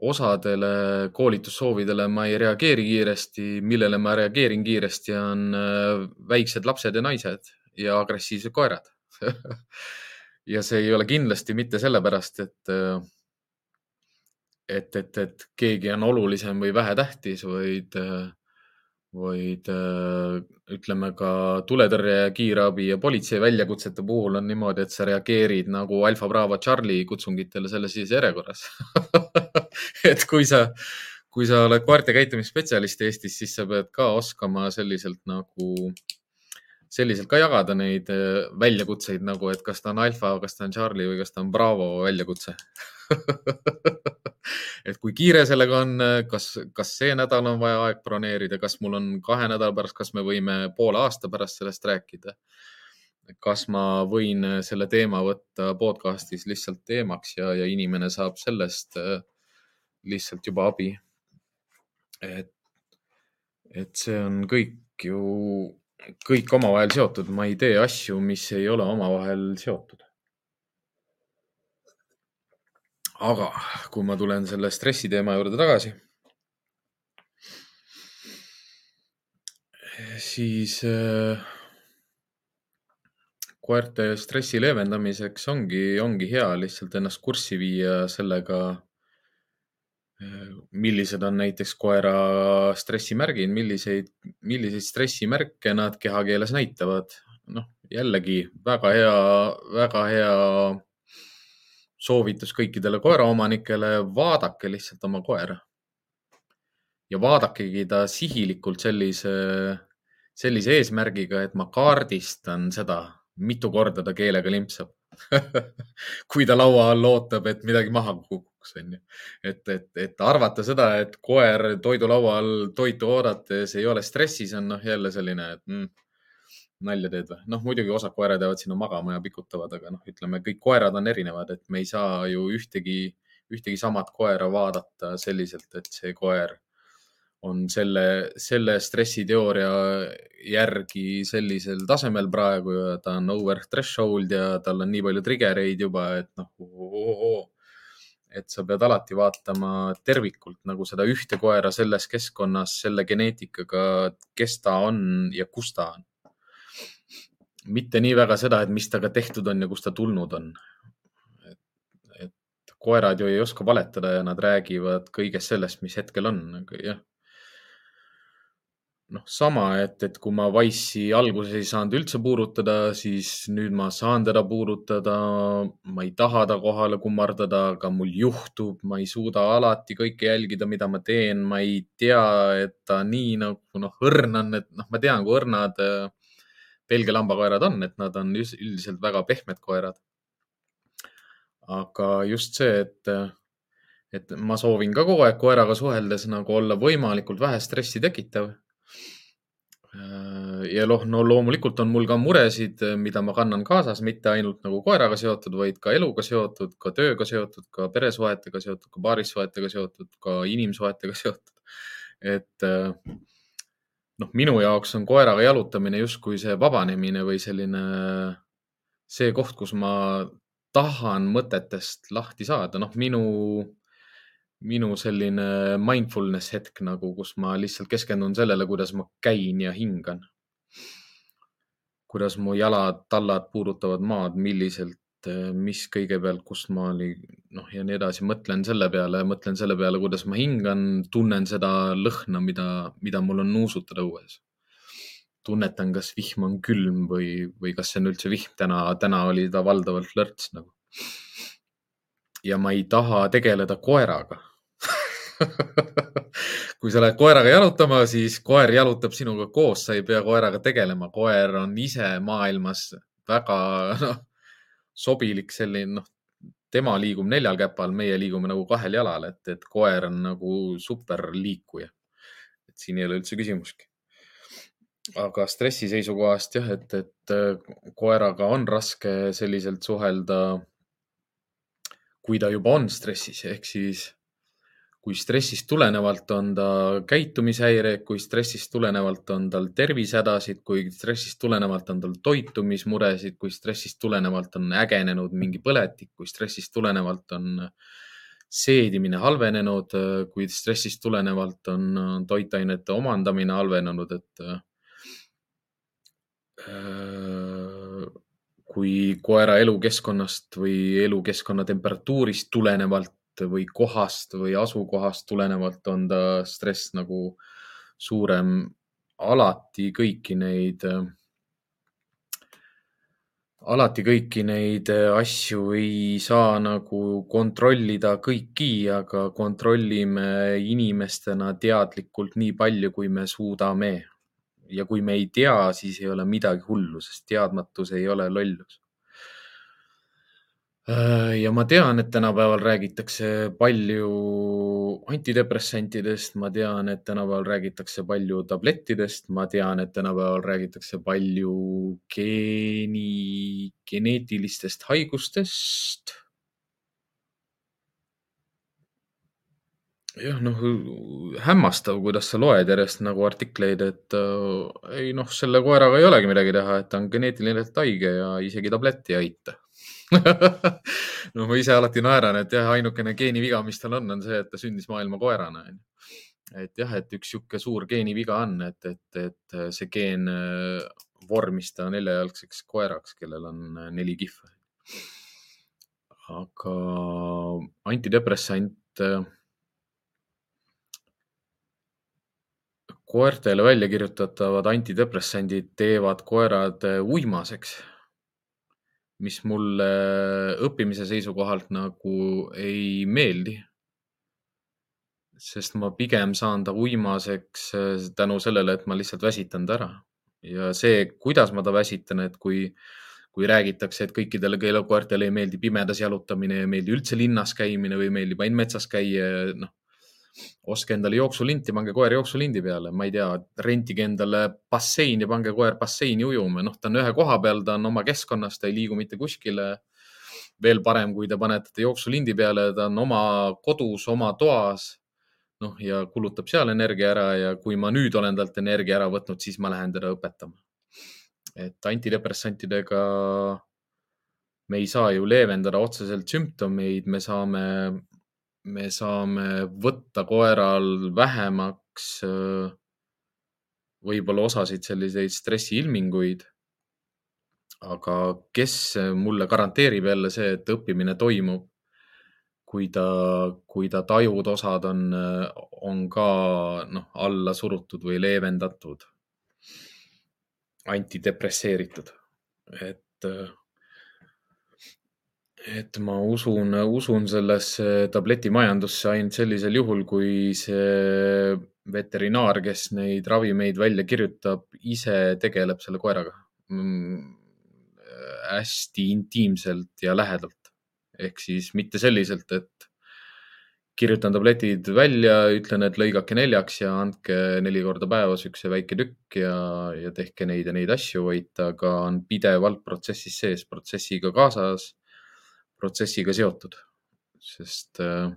S1: osadele koolitussoovidele ma ei reageeri kiiresti, millele ma reageerin kiiresti, on äh, väiksed lapsed ja naised ja agressiivsed koerad. Ja see ei ole kindlasti mitte sellepärast, et, äh, et, et, et keegi on olulisem või vähetähtis, vaid äh, vaid äh, ütleme ka tuletõrje ja kiirabi ja politsei väljakutsete puhul on niimoodi, et sa reageerid nagu Alfa Bravo Charlie kutsungitele selles järjekorras. Et kui sa, kui sa oled koerte käitumisspetsialist Eestis, siis sa pead ka oskama selliselt nagu, selliselt ka jagada neid äh, väljakutseid nagu, et kas ta on Alfa, kas ta on Charlie või kas ta on Bravo väljakutse et kui kiire sellega on, kas, kas see nädal on vaja aeg broneerida, kas mul on kahe nädala pärast, kas me võime poole aasta pärast sellest rääkida? kas ma võin selle teema võtta podcast'is lihtsalt teemaks ja, ja inimene saab sellest äh, lihtsalt juba abi. et, et see on kõik ju, kõik omavahel seotud, ma ei tee asju, mis ei ole omavahel seotud aga kui ma tulen selle stressi teema juurde tagasi, siis äh, koerte stressi leevendamiseks ongi, ongi hea lihtsalt ennast kurssi viia sellega, äh, millised on näiteks koera stressimärgid, milliseid, milliseid stressimärke nad kehakeeles näitavad. noh, jällegi väga hea, väga hea soovitus kõikidele koeraomanikele, vaadake lihtsalt oma koera. ja vaadakegi ta sihilikult sellise, sellise eesmärgiga, et ma kaardistan seda, mitu korda ta keelega limpsab kui ta laua all ootab, et midagi maha kukuks, onju. et, et, et arvata seda, et koer toidulaua all toitu oodates ei ole stressis, on noh, jälle selline, et mm, nalja teed või? noh, muidugi osad koerad jäävad sinna magama ja pikutavad, aga noh, ütleme kõik koerad on erinevad, et me ei saa ju ühtegi, ühtegi samat koera vaadata selliselt, et see koer on selle, selle stressiteooria järgi sellisel tasemel praegu ja ta on over threshold ja tal on nii palju triggereid juba, et noh oh,, oh, oh. et sa pead alati vaatama tervikult nagu seda ühte koera selles keskkonnas, selle geneetikaga, kes ta on ja kus ta on mitte nii väga seda, et mis temaga tehtud on ja kust ta tulnud on. et, koerad ju ei oska valetada ja nad räägivad kõigest sellest, mis hetkel on, aga jah. noh, sama, et, et kui ma Wise'i alguses ei saanud üldse puurutada, siis nüüd ma saan teda puurutada. ma ei taha ta kohale kummardada, aga mul juhtub, ma ei suuda alati kõike jälgida, mida ma teen, ma ei tea, et ta nii nagu noh, õrn on, et noh, ma tean, kui õrnad äh, Belgia lambakoerad on, et nad on üldiselt väga pehmed koerad. aga just see, et, et ma soovin ka kogu aeg koeraga suheldes nagu olla võimalikult vähe stressi tekitav. ja noh, no loomulikult on mul ka muresid, mida ma kannan kaasas, mitte ainult nagu koeraga seotud, vaid ka eluga seotud, ka tööga seotud, ka peresuhetega seotud, ka paarissuhetega seotud, ka inimsuhetega seotud. et noh, minu jaoks on koeraga jalutamine justkui see vabanemine või selline, see koht, kus ma tahan mõtetest lahti saada, noh, minu, minu selline mindfulness hetk nagu, kus ma lihtsalt keskendun sellele, kuidas ma käin ja hingan. kuidas mu jalad, tallad puudutavad maad, milliselt mis kõigepealt, kust ma olin, noh ja nii edasi, mõtlen selle peale, mõtlen selle peale, kuidas ma hingan, tunnen seda lõhna, mida, mida mul on nuusutada õues. tunnetan, kas vihm on külm või, või kas see on üldse vihm, täna, täna oli ta valdavalt lörts nagu. ja ma ei taha tegeleda koeraga kui sa lähed koeraga jalutama, siis koer jalutab sinuga koos, sa ei pea koeraga tegelema. koer on ise maailmas väga noh, sobilik selline, noh, tema liigub neljal käpal, meie liigume nagu kahel jalal, et, et koer on nagu superliikuja. et siin ei ole üldse küsimustki. aga stressi seisukohast jah, et, et koeraga on raske selliselt suhelda, kui ta juba on stressis, ehk siis kui stressist tulenevalt on ta käitumishäired, kui stressist tulenevalt on tal tervisehädasid, kui stressist tulenevalt on tal toitumismuresid, kui stressist tulenevalt on ägenenud mingi põletik, kui stressist tulenevalt on seedimine halvenenud, kui stressist tulenevalt on toitainete omandamine halvenenud, et äh, kui koera elukeskkonnast või elukeskkonna temperatuurist tulenevalt või kohast või asukohast tulenevalt on ta stress nagu suurem. alati kõiki neid, alati kõiki neid asju ei saa nagu kontrollida kõiki, aga kontrollime inimestena teadlikult nii palju, kui me suudame. ja kui me ei tea, siis ei ole midagi hullu, sest teadmatus ei ole lollus Äh, ja ma tean, et tänapäeval räägitakse palju antidepressantidest, ma tean, et tänapäeval räägitakse palju tablettidest, ma tean, et tänapäeval räägitakse palju geeni, geneetilistest haigustest. jah, noh, hämmastav, kuidas sa loed järjest nagu artikleid, et äh, ei noh, selle koeraga ei olegi midagi teha, et ta on geneetiliselt haige ja isegi tablett ei aita no ma ise alati naeran, et jah, ainukene geeniviga, mis tal on, on see, et ta sündis maailma koerana, onju. et jah, et üks sihuke suur geeniviga on, et, et, et see geen äh, vormis ta neljajalgseks koeraks, kellel on äh, neli kihva. aga antidepressant äh, koertele välja kirjutatavad antidepressandid teevad koerad uimaseks mis mulle õppimise seisukohalt nagu ei meeldi. sest ma pigem saan ta uimaseks äh, tänu sellele, et ma lihtsalt väsitan ta ära ja see, kuidas ma ta väsitan, et kui, kui räägitakse, et kõikidele keelukoertele ei meeldi pimedas jalutamine, ei meeldi üldse linnas käimine või meeldib ainult metsas käia, noh ostke endale jooksulinti, pange koer jooksulindi peale, ma ei tea, rentige endale bassein ja pange koer basseini ujuma, noh, ta on ühe koha peal, ta on oma keskkonnas, ta ei liigu mitte kuskile. veel parem, kui te panete ta jooksulindi peale, ta on oma kodus, oma toas. noh, ja kulutab seal energia ära ja kui ma nüüd olen talt energia ära võtnud, siis ma lähen teda õpetama. et antidepressantidega me ei saa ju leevendada otseselt sümptomeid, me saame me saame võtta koeral vähemaks äh, võib-olla osasid selliseid stressiilminguid. aga kes mulle garanteerib jälle see, et õppimine toimub, kui ta, kui ta tajud osad on, on ka noh, alla surutud või leevendatud, antidepresseeritud, et et ma usun, usun sellesse tabletimajandusse ainult sellisel juhul, kui see veterinaar, kes neid ravimeid välja kirjutab, ise tegeleb selle koeraga mm, hästi intiimselt ja lähedalt. ehk siis mitte selliselt, et kirjutan tabletid välja, ütlen, et lõigake neljaks ja andke neli korda päevas üks väike tükk ja, ja tehke neid ja neid asju, vaid ta ka on pidevalt protsessis sees, protsessiga kaasas protsessiga seotud, sest äh,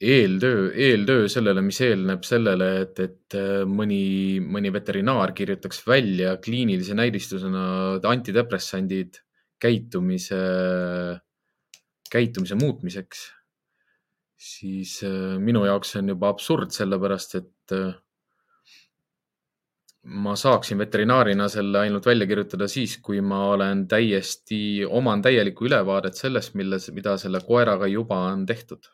S1: eeltöö, eeltöö sellele, mis eelneb sellele, et, et äh, mõni, mõni veterinaar kirjutaks välja kliinilise näidistusena antidepressandid käitumise, käitumise muutmiseks, siis äh, minu jaoks see on juba absurd, sellepärast et ma saaksin veterinaarina selle ainult välja kirjutada siis, kui ma olen täiesti, oman täielikku ülevaadet sellest, milles, mida selle koeraga juba on tehtud.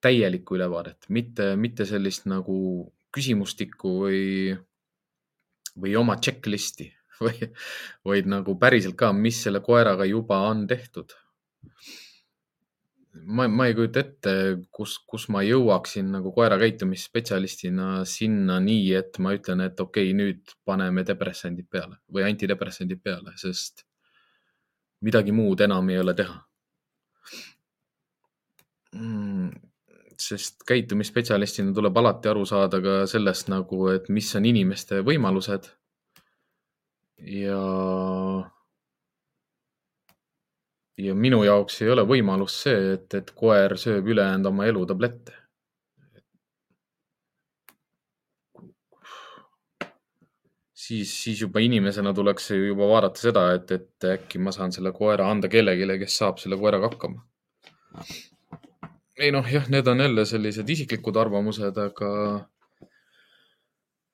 S1: täielikku ülevaadet, mitte, mitte sellist nagu küsimustikku või, või oma checklist'i või, vaid nagu päriselt ka, mis selle koeraga juba on tehtud. Ma, ma ei kujuta ette, kus, kus ma jõuaksin nagu koera käitumisspetsialistina sinna nii, et ma ütlen, et okei okay,, nüüd paneme depressandid peale või antidepressandid peale, sest midagi muud enam ei ole teha mm,. sest käitumisspetsialistina tuleb alati aru saada ka sellest nagu, et mis on inimeste võimalused. ja ja minu jaoks ei ole võimalus see, et, et koer sööb ülejäänud oma elu tablette. siis, siis juba inimesena tuleks juba vaadata seda, et, et äkki ma saan selle koera anda kellelegi, kes saab selle koeraga hakkama. ei noh, jah, need on jälle sellised isiklikud arvamused, aga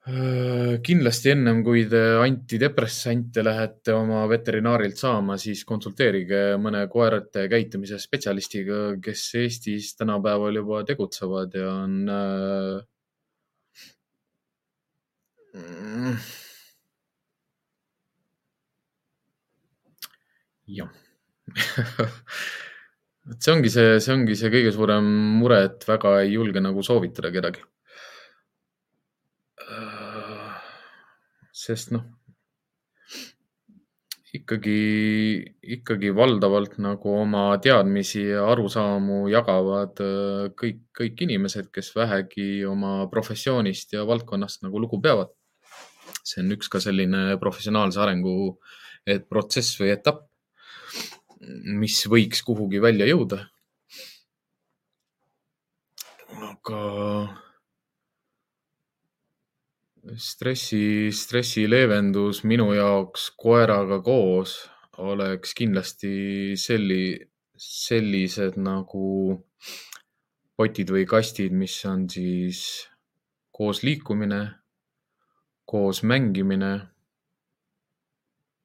S1: kindlasti ennem kui te antidepressante lähete oma veterinaarilt saama, siis konsulteerige mõne koerte käitumise spetsialistiga, kes Eestis tänapäeval juba tegutsevad ja on äh,. jah et see ongi see, see ongi see kõige suurem mure, et väga ei julge nagu soovitada kedagi sest noh, ikkagi, ikkagi valdavalt nagu oma teadmisi ja arusaamu jagavad äh, kõik, kõik inimesed, kes vähegi oma professioonist ja valdkonnast nagu lugu peavad. see on üks ka selline professionaalse arengu protsess või etapp, mis võiks kuhugi välja jõuda. aga stressi, stressi leevendus minu jaoks koeraga koos oleks kindlasti selli, sellised nagu potid või kastid, mis on siis koos liikumine, koos mängimine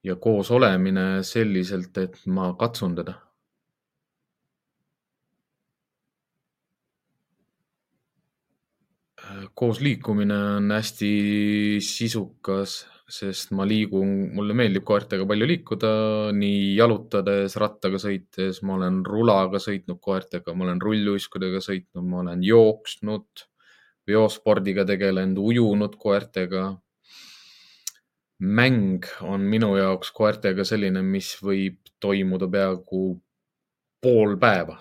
S1: ja koos olemine selliselt, et ma katsun teda koos liikumine on hästi sisukas, sest ma liigun, mulle meeldib koertega palju liikuda, nii jalutades, rattaga sõites, ma olen rulaga sõitnud koertega, ma olen rulluiskudega sõitnud, ma olen jooksnud, veospordiga tegelenud, ujunud koertega. mäng on minu jaoks koertega selline, mis võib toimuda peaaegu pool päeva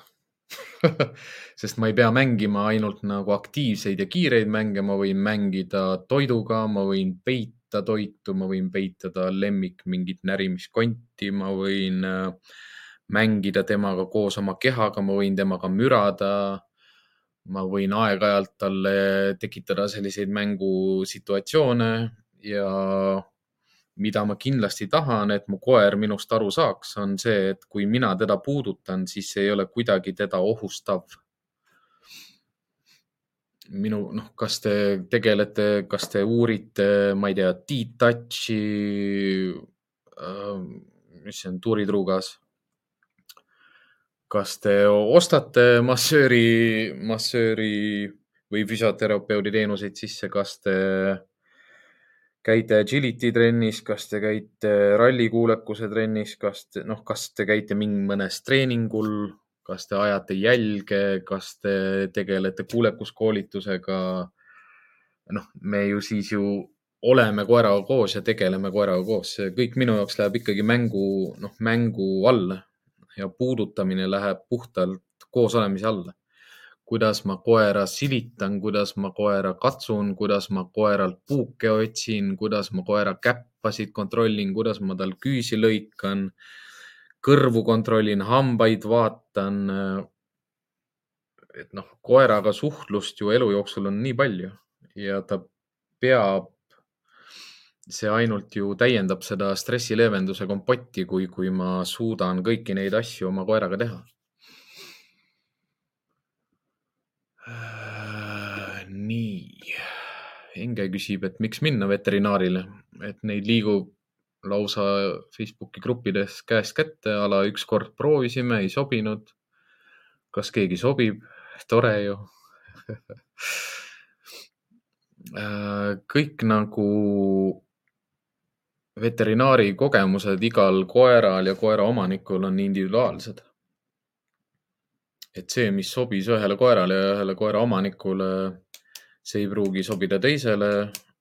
S1: sest ma ei pea mängima ainult nagu aktiivseid ja kiireid mänge, ma võin mängida toiduga, ma võin peita toitu, ma võin peita ta lemmik mingit närimiskonti, ma võin äh, mängida temaga koos oma kehaga, ma võin temaga mürada. ma võin aeg-ajalt talle tekitada selliseid mängusituatsioone ja mida ma kindlasti tahan, et mu koer minust aru saaks, on see, et kui mina teda puudutan, siis see ei ole kuidagi teda ohustav. minu, noh, kas te tegelete, kas te uurite, ma ei tea, T-Touchi äh,, mis see on, tuuritruugas kas te ostate massööri, massööri või füsioterapeudi teenuseid sisse, kas te käite agility trennis, kas te käite rallikuulekuse trennis, kas te, noh, kas te käite mingi mõnes treeningul, kas te ajate jälge, kas te tegelete kuulekuskoolitusega? noh, me ju siis ju oleme koeraga koos ja tegeleme koeraga koos, see kõik minu jaoks läheb ikkagi mängu, noh, mängu alla ja puudutamine läheb puhtalt koosolemise alla kuidas ma koera silitan, kuidas ma koera katsun, kuidas ma koeralt puuke otsin, kuidas ma koera käppasid kontrollin, kuidas ma tal küüsi lõikan, kõrvu kontrollin, hambaid vaatan. et noh, koeraga suhtlust ju elu jooksul on nii palju ja ta peab, see ainult ju täiendab seda stressileevenduse kompotti, kui, kui ma suudan kõiki neid asju oma koeraga teha nii, Enge küsib, et miks minna veterinaarile, et neid liigub lausa Facebooki gruppides käest kätte, a la ükskord proovisime, ei sobinud. kas keegi sobib? tore ju kõik nagu veterinaari kogemused igal koeral ja koeraomanikul on individuaalsed et see, mis sobis ühele koerale ja ühele koera omanikule, see ei pruugi sobida teisele.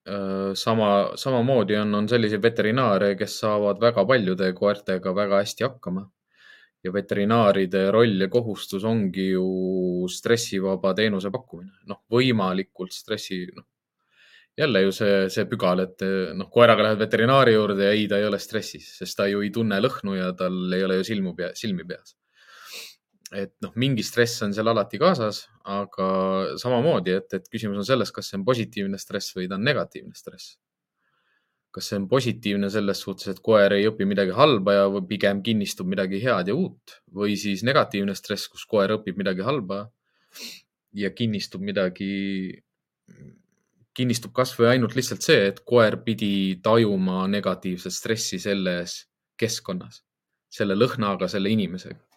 S1: Äh, sama, samamoodi on, on selliseid veterinaare, kes saavad väga paljude koertega väga hästi hakkama. ja veterinaaride roll ja kohustus ongi ju stressivaba teenuse pakkumine, noh, võimalikult stressi, noh, jälle ju see, see pügal, et noh, koeraga lähed veterinaari juurde ja ei, ta ei ole stressis, sest ta ju ei tunne lõhnu ja tal ei ole ju silmu pea, silmi peas et noh, mingi stress on seal alati kaasas, aga samamoodi, et, et küsimus on selles, kas see on positiivne stress või ta on negatiivne stress. kas see on positiivne selles suhtes, et koer ei õpi midagi halba ja pigem kinnistub midagi head ja uut või siis negatiivne stress, kus koer õpib midagi halba ja kinnistub midagi, kinnistub kasvõi ainult lihtsalt see, et koer pidi tajuma negatiivset stressi selles keskkonnas, selle lõhnaga, selle inimesega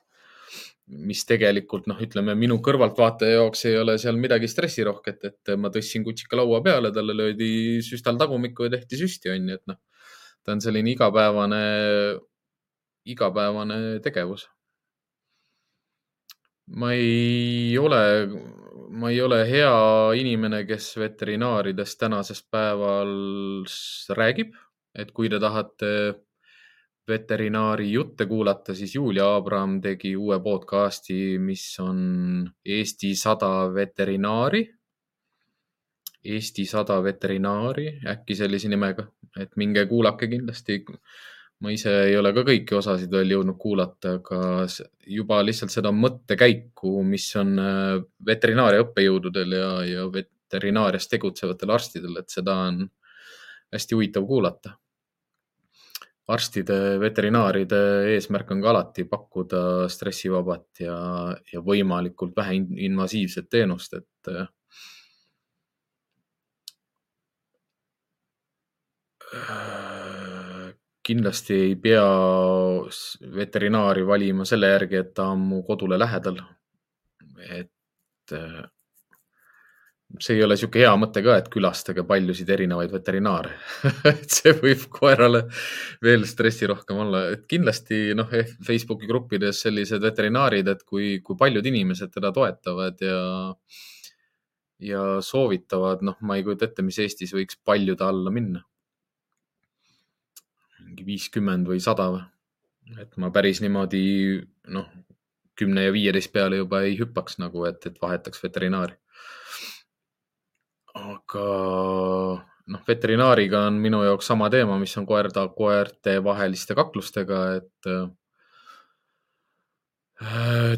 S1: mis tegelikult noh, ütleme minu kõrvaltvaataja jaoks ei ole seal midagi stressirohket, et ma tõstsin kutsika laua peale, talle löödi süstal tagumikku ja tehti süsti, onju, et noh, ta on selline igapäevane, igapäevane tegevus. ma ei ole, ma ei ole hea inimene, kes veterinaaridest tänasest päeval räägib, et kui te tahate veterinaari jutte kuulata, siis Julia Abram tegi uue podcasti, mis on Eesti sada veterinaari. Eesti sada veterinaari, äkki sellise nimega, et minge kuulake kindlasti. ma ise ei ole ka kõiki osasid veel jõudnud kuulata, aga juba lihtsalt seda mõttekäiku, mis on äh, veterinaaria õppejõududel ja, ja veterinaarias tegutsevatel arstidel, et seda on hästi huvitav kuulata arstide, veterinaaride eesmärk on ka alati pakkuda stressivabat ja, ja võimalikult vähe invasiivset teenust, et äh, kindlasti ei pea veterinaari valima selle järgi, et ta on mu kodule lähedal. et äh, see ei ole niisugune hea mõte ka, et külastage paljusid erinevaid veterinaare et see võib koerale veel stressirohkem olla, et kindlasti noh, Facebooki gruppides sellised veterinaarid, et kui, kui paljud inimesed teda toetavad ja, ja soovitavad, noh, ma ei kujuta ette, mis Eestis võiks paljude alla minna. mingi viiskümmend või sada või? et ma päris niimoodi noh, kümne ja viieteist peale juba ei hüppaks nagu, et, et vahetaks veterinaari aga noh, veterinaariga on minu jaoks sama teema, mis on koerda, koerte vaheliste kaklustega, et äh,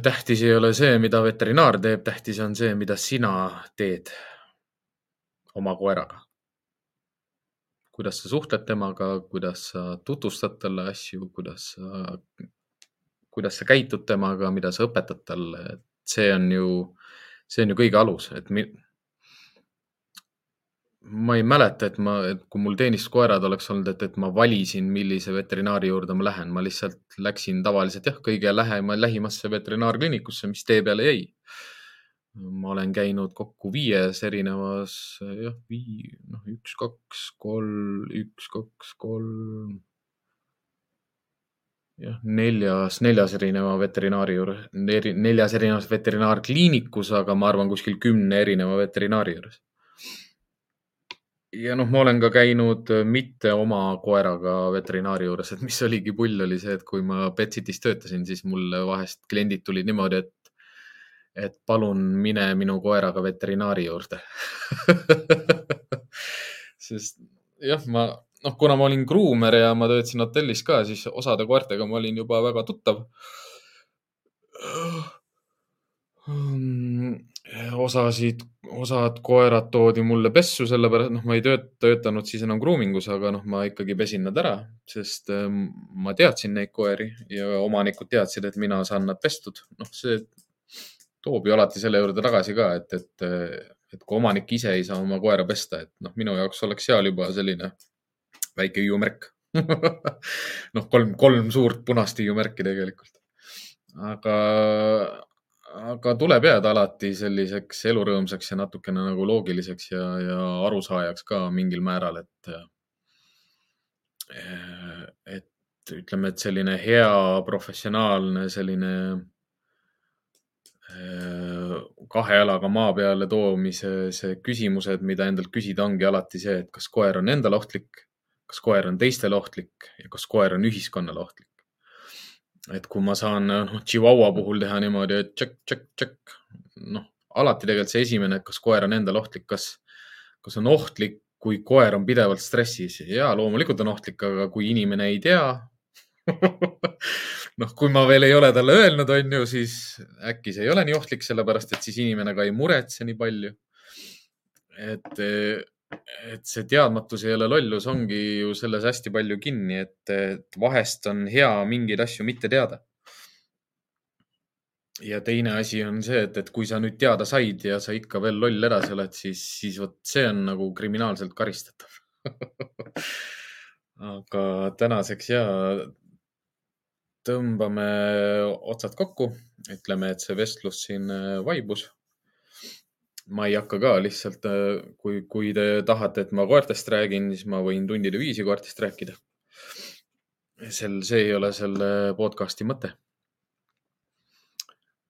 S1: tähtis ei ole see, mida veterinaar teeb, tähtis on see, mida sina teed oma koeraga. kuidas sa suhtled temaga, kuidas sa tutvustad talle asju, kuidas sa, kuidas sa käitud temaga, mida sa õpetad talle, et see on ju, see on ju kõige alus, et mi, ma ei mäleta, et ma, kui mul teenistuskoerad oleks olnud, et, et ma valisin, millise veterinaari juurde ma lähen, ma lihtsalt läksin tavaliselt jah, kõige lähema, lähimasse veterinaarkliinikusse, mis tee peale jäi. ma olen käinud kokku viies erinevas, jah, vii-, noh, üks, kaks, kolm, üks, kaks, kolm. jah, neljas, neljas erineva veterinaari juures, neljas erinevas veterinaarkliinikus, aga ma arvan kuskil kümne erineva veterinaari juures ja noh, ma olen ka käinud äh, mitte oma koeraga veterinaari juures, et mis oligi pull, oli see, et kui ma Betsitis töötasin, siis mulle vahest kliendid tulid niimoodi, et, et palun mine minu koeraga veterinaari juurde sest jah, ma noh, kuna ma olin gruumer ja ma töötasin hotellis ka, siis osade koertega ma olin juba väga tuttav osasid, osad koerad toodi mulle pessu, sellepärast noh, ma ei tööt, töötanud siis enam grooming us, aga noh, ma ikkagi pesin nad ära, sest ähm, ma teadsin neid koeri ja omanikud teadsid, et mina saan nad pestud. noh, see toob ju alati selle juurde tagasi ka, et, et, et kui omanik ise ei saa oma koera pesta, et noh, minu jaoks oleks seal juba selline väike hüüumärk noh, kolm, kolm suurt punast hüüumärki tegelikult. aga, aga tuleb jääda alati selliseks elurõõmsaks ja natukene nagu loogiliseks ja, ja arusaajaks ka mingil määral, et, et ütleme, et selline hea professionaalne selline kahe jalaga maa peale toomise see küsimused, mida endalt küsida, ongi alati see, et kas koer on endale ohtlik, kas koer on teistele ohtlik ja kas koer on ühiskonnale ohtlik. Et kui ma saan noh, Chihuahua puhul teha niimoodi, et tšekk, tšekk, tšekk, noh, alati tegelikult see esimene, et kas koer on endale ohtlik, kas, kas on ohtlik, kui koer on pidevalt stressis ja loomulikult on ohtlik, aga kui inimene ei tea noh, kui ma veel ei ole talle öelnud, on ju, siis äkki see ei ole nii ohtlik, sellepärast et siis inimene ka ei muretse nii palju. et, et see teadmatus ei ole lollus, ongi ju selles hästi palju kinni, et, et vahest on hea mingeid asju mitte teada. ja teine asi on see, et, et kui sa nüüd teada said ja sa ikka veel loll edasi oled, siis, siis vot see on nagu kriminaalselt karistatav aga tänaseks ja tõmbame otsad kokku, ütleme, et see vestlus siin äh, vaibus. Ma ei hakka ka lihtsalt, äh, kui, kui te tahate, et ma koertest räägin, siis ma võin tundide viisi koertest rääkida. sel, see ei ole selle podcast'i mõte.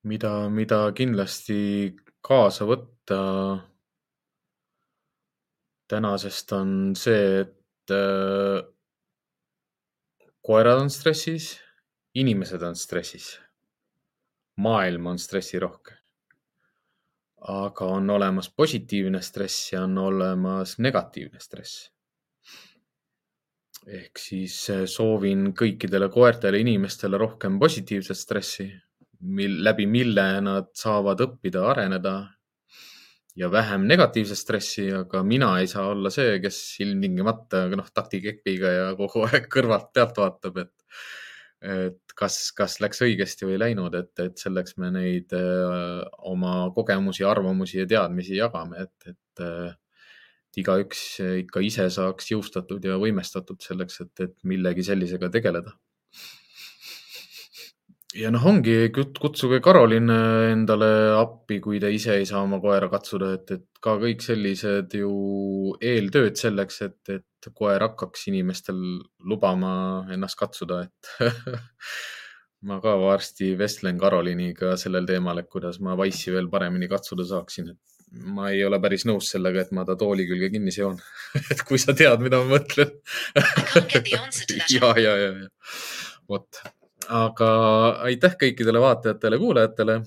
S1: mida, mida kindlasti kaasa võtta tänasest on see, et äh, koerad on stressis inimesed on stressis. maailm on stressirohke. Aga on olemas positiivne stress ja on olemas negatiivne stress. ehk siis eh, soovin kõikidele koertele inimestele rohkem positiivset stressi, mil, läbi mille nad saavad õppida, areneda ja vähem negatiivset stressi, aga mina ei saa olla see, kes ilmtingimata noh, taktikepiga ja kogu aeg kõrvalt pealt vaatab, et et kas, kas läks õigesti või ei läinud, et, et selleks me neid öö, oma kogemusi, arvamusi ja teadmisi jagame, et, et, et igaüks ikka ise saaks jõustatud ja võimestatud selleks, et, et millegi sellisega tegeleda. Ja noh, ongi, kutsuge Karolin endale appi, kui te ise ei saa oma koera katsuda, et, et ka kõik sellised ju eeltööd selleks, et, et koer hakkaks inimestel lubama ennast katsuda, et ma ka varsti vestlen Karoliniga sellel teemal, et kuidas ma Wise'i veel paremini katsuda saaksin, et ma ei ole päris nõus sellega, et ma ta tooli külge kinni seon. Et kui sa tead, mida ma mõtlen. Ja, ja, ja, ja. Vot. Aga aitäh kõikidele vaatajatele-kuulajatele.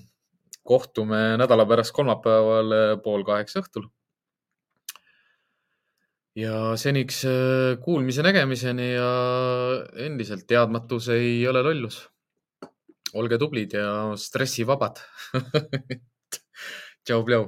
S1: kohtume nädala pärast kolmapäeval pool kaheksa õhtul. Ja seniks äh, kuulmise-nägemiseni ja endiselt teadmatus ei ole lollus. olge tublid ja stressivabad tšau-pljau.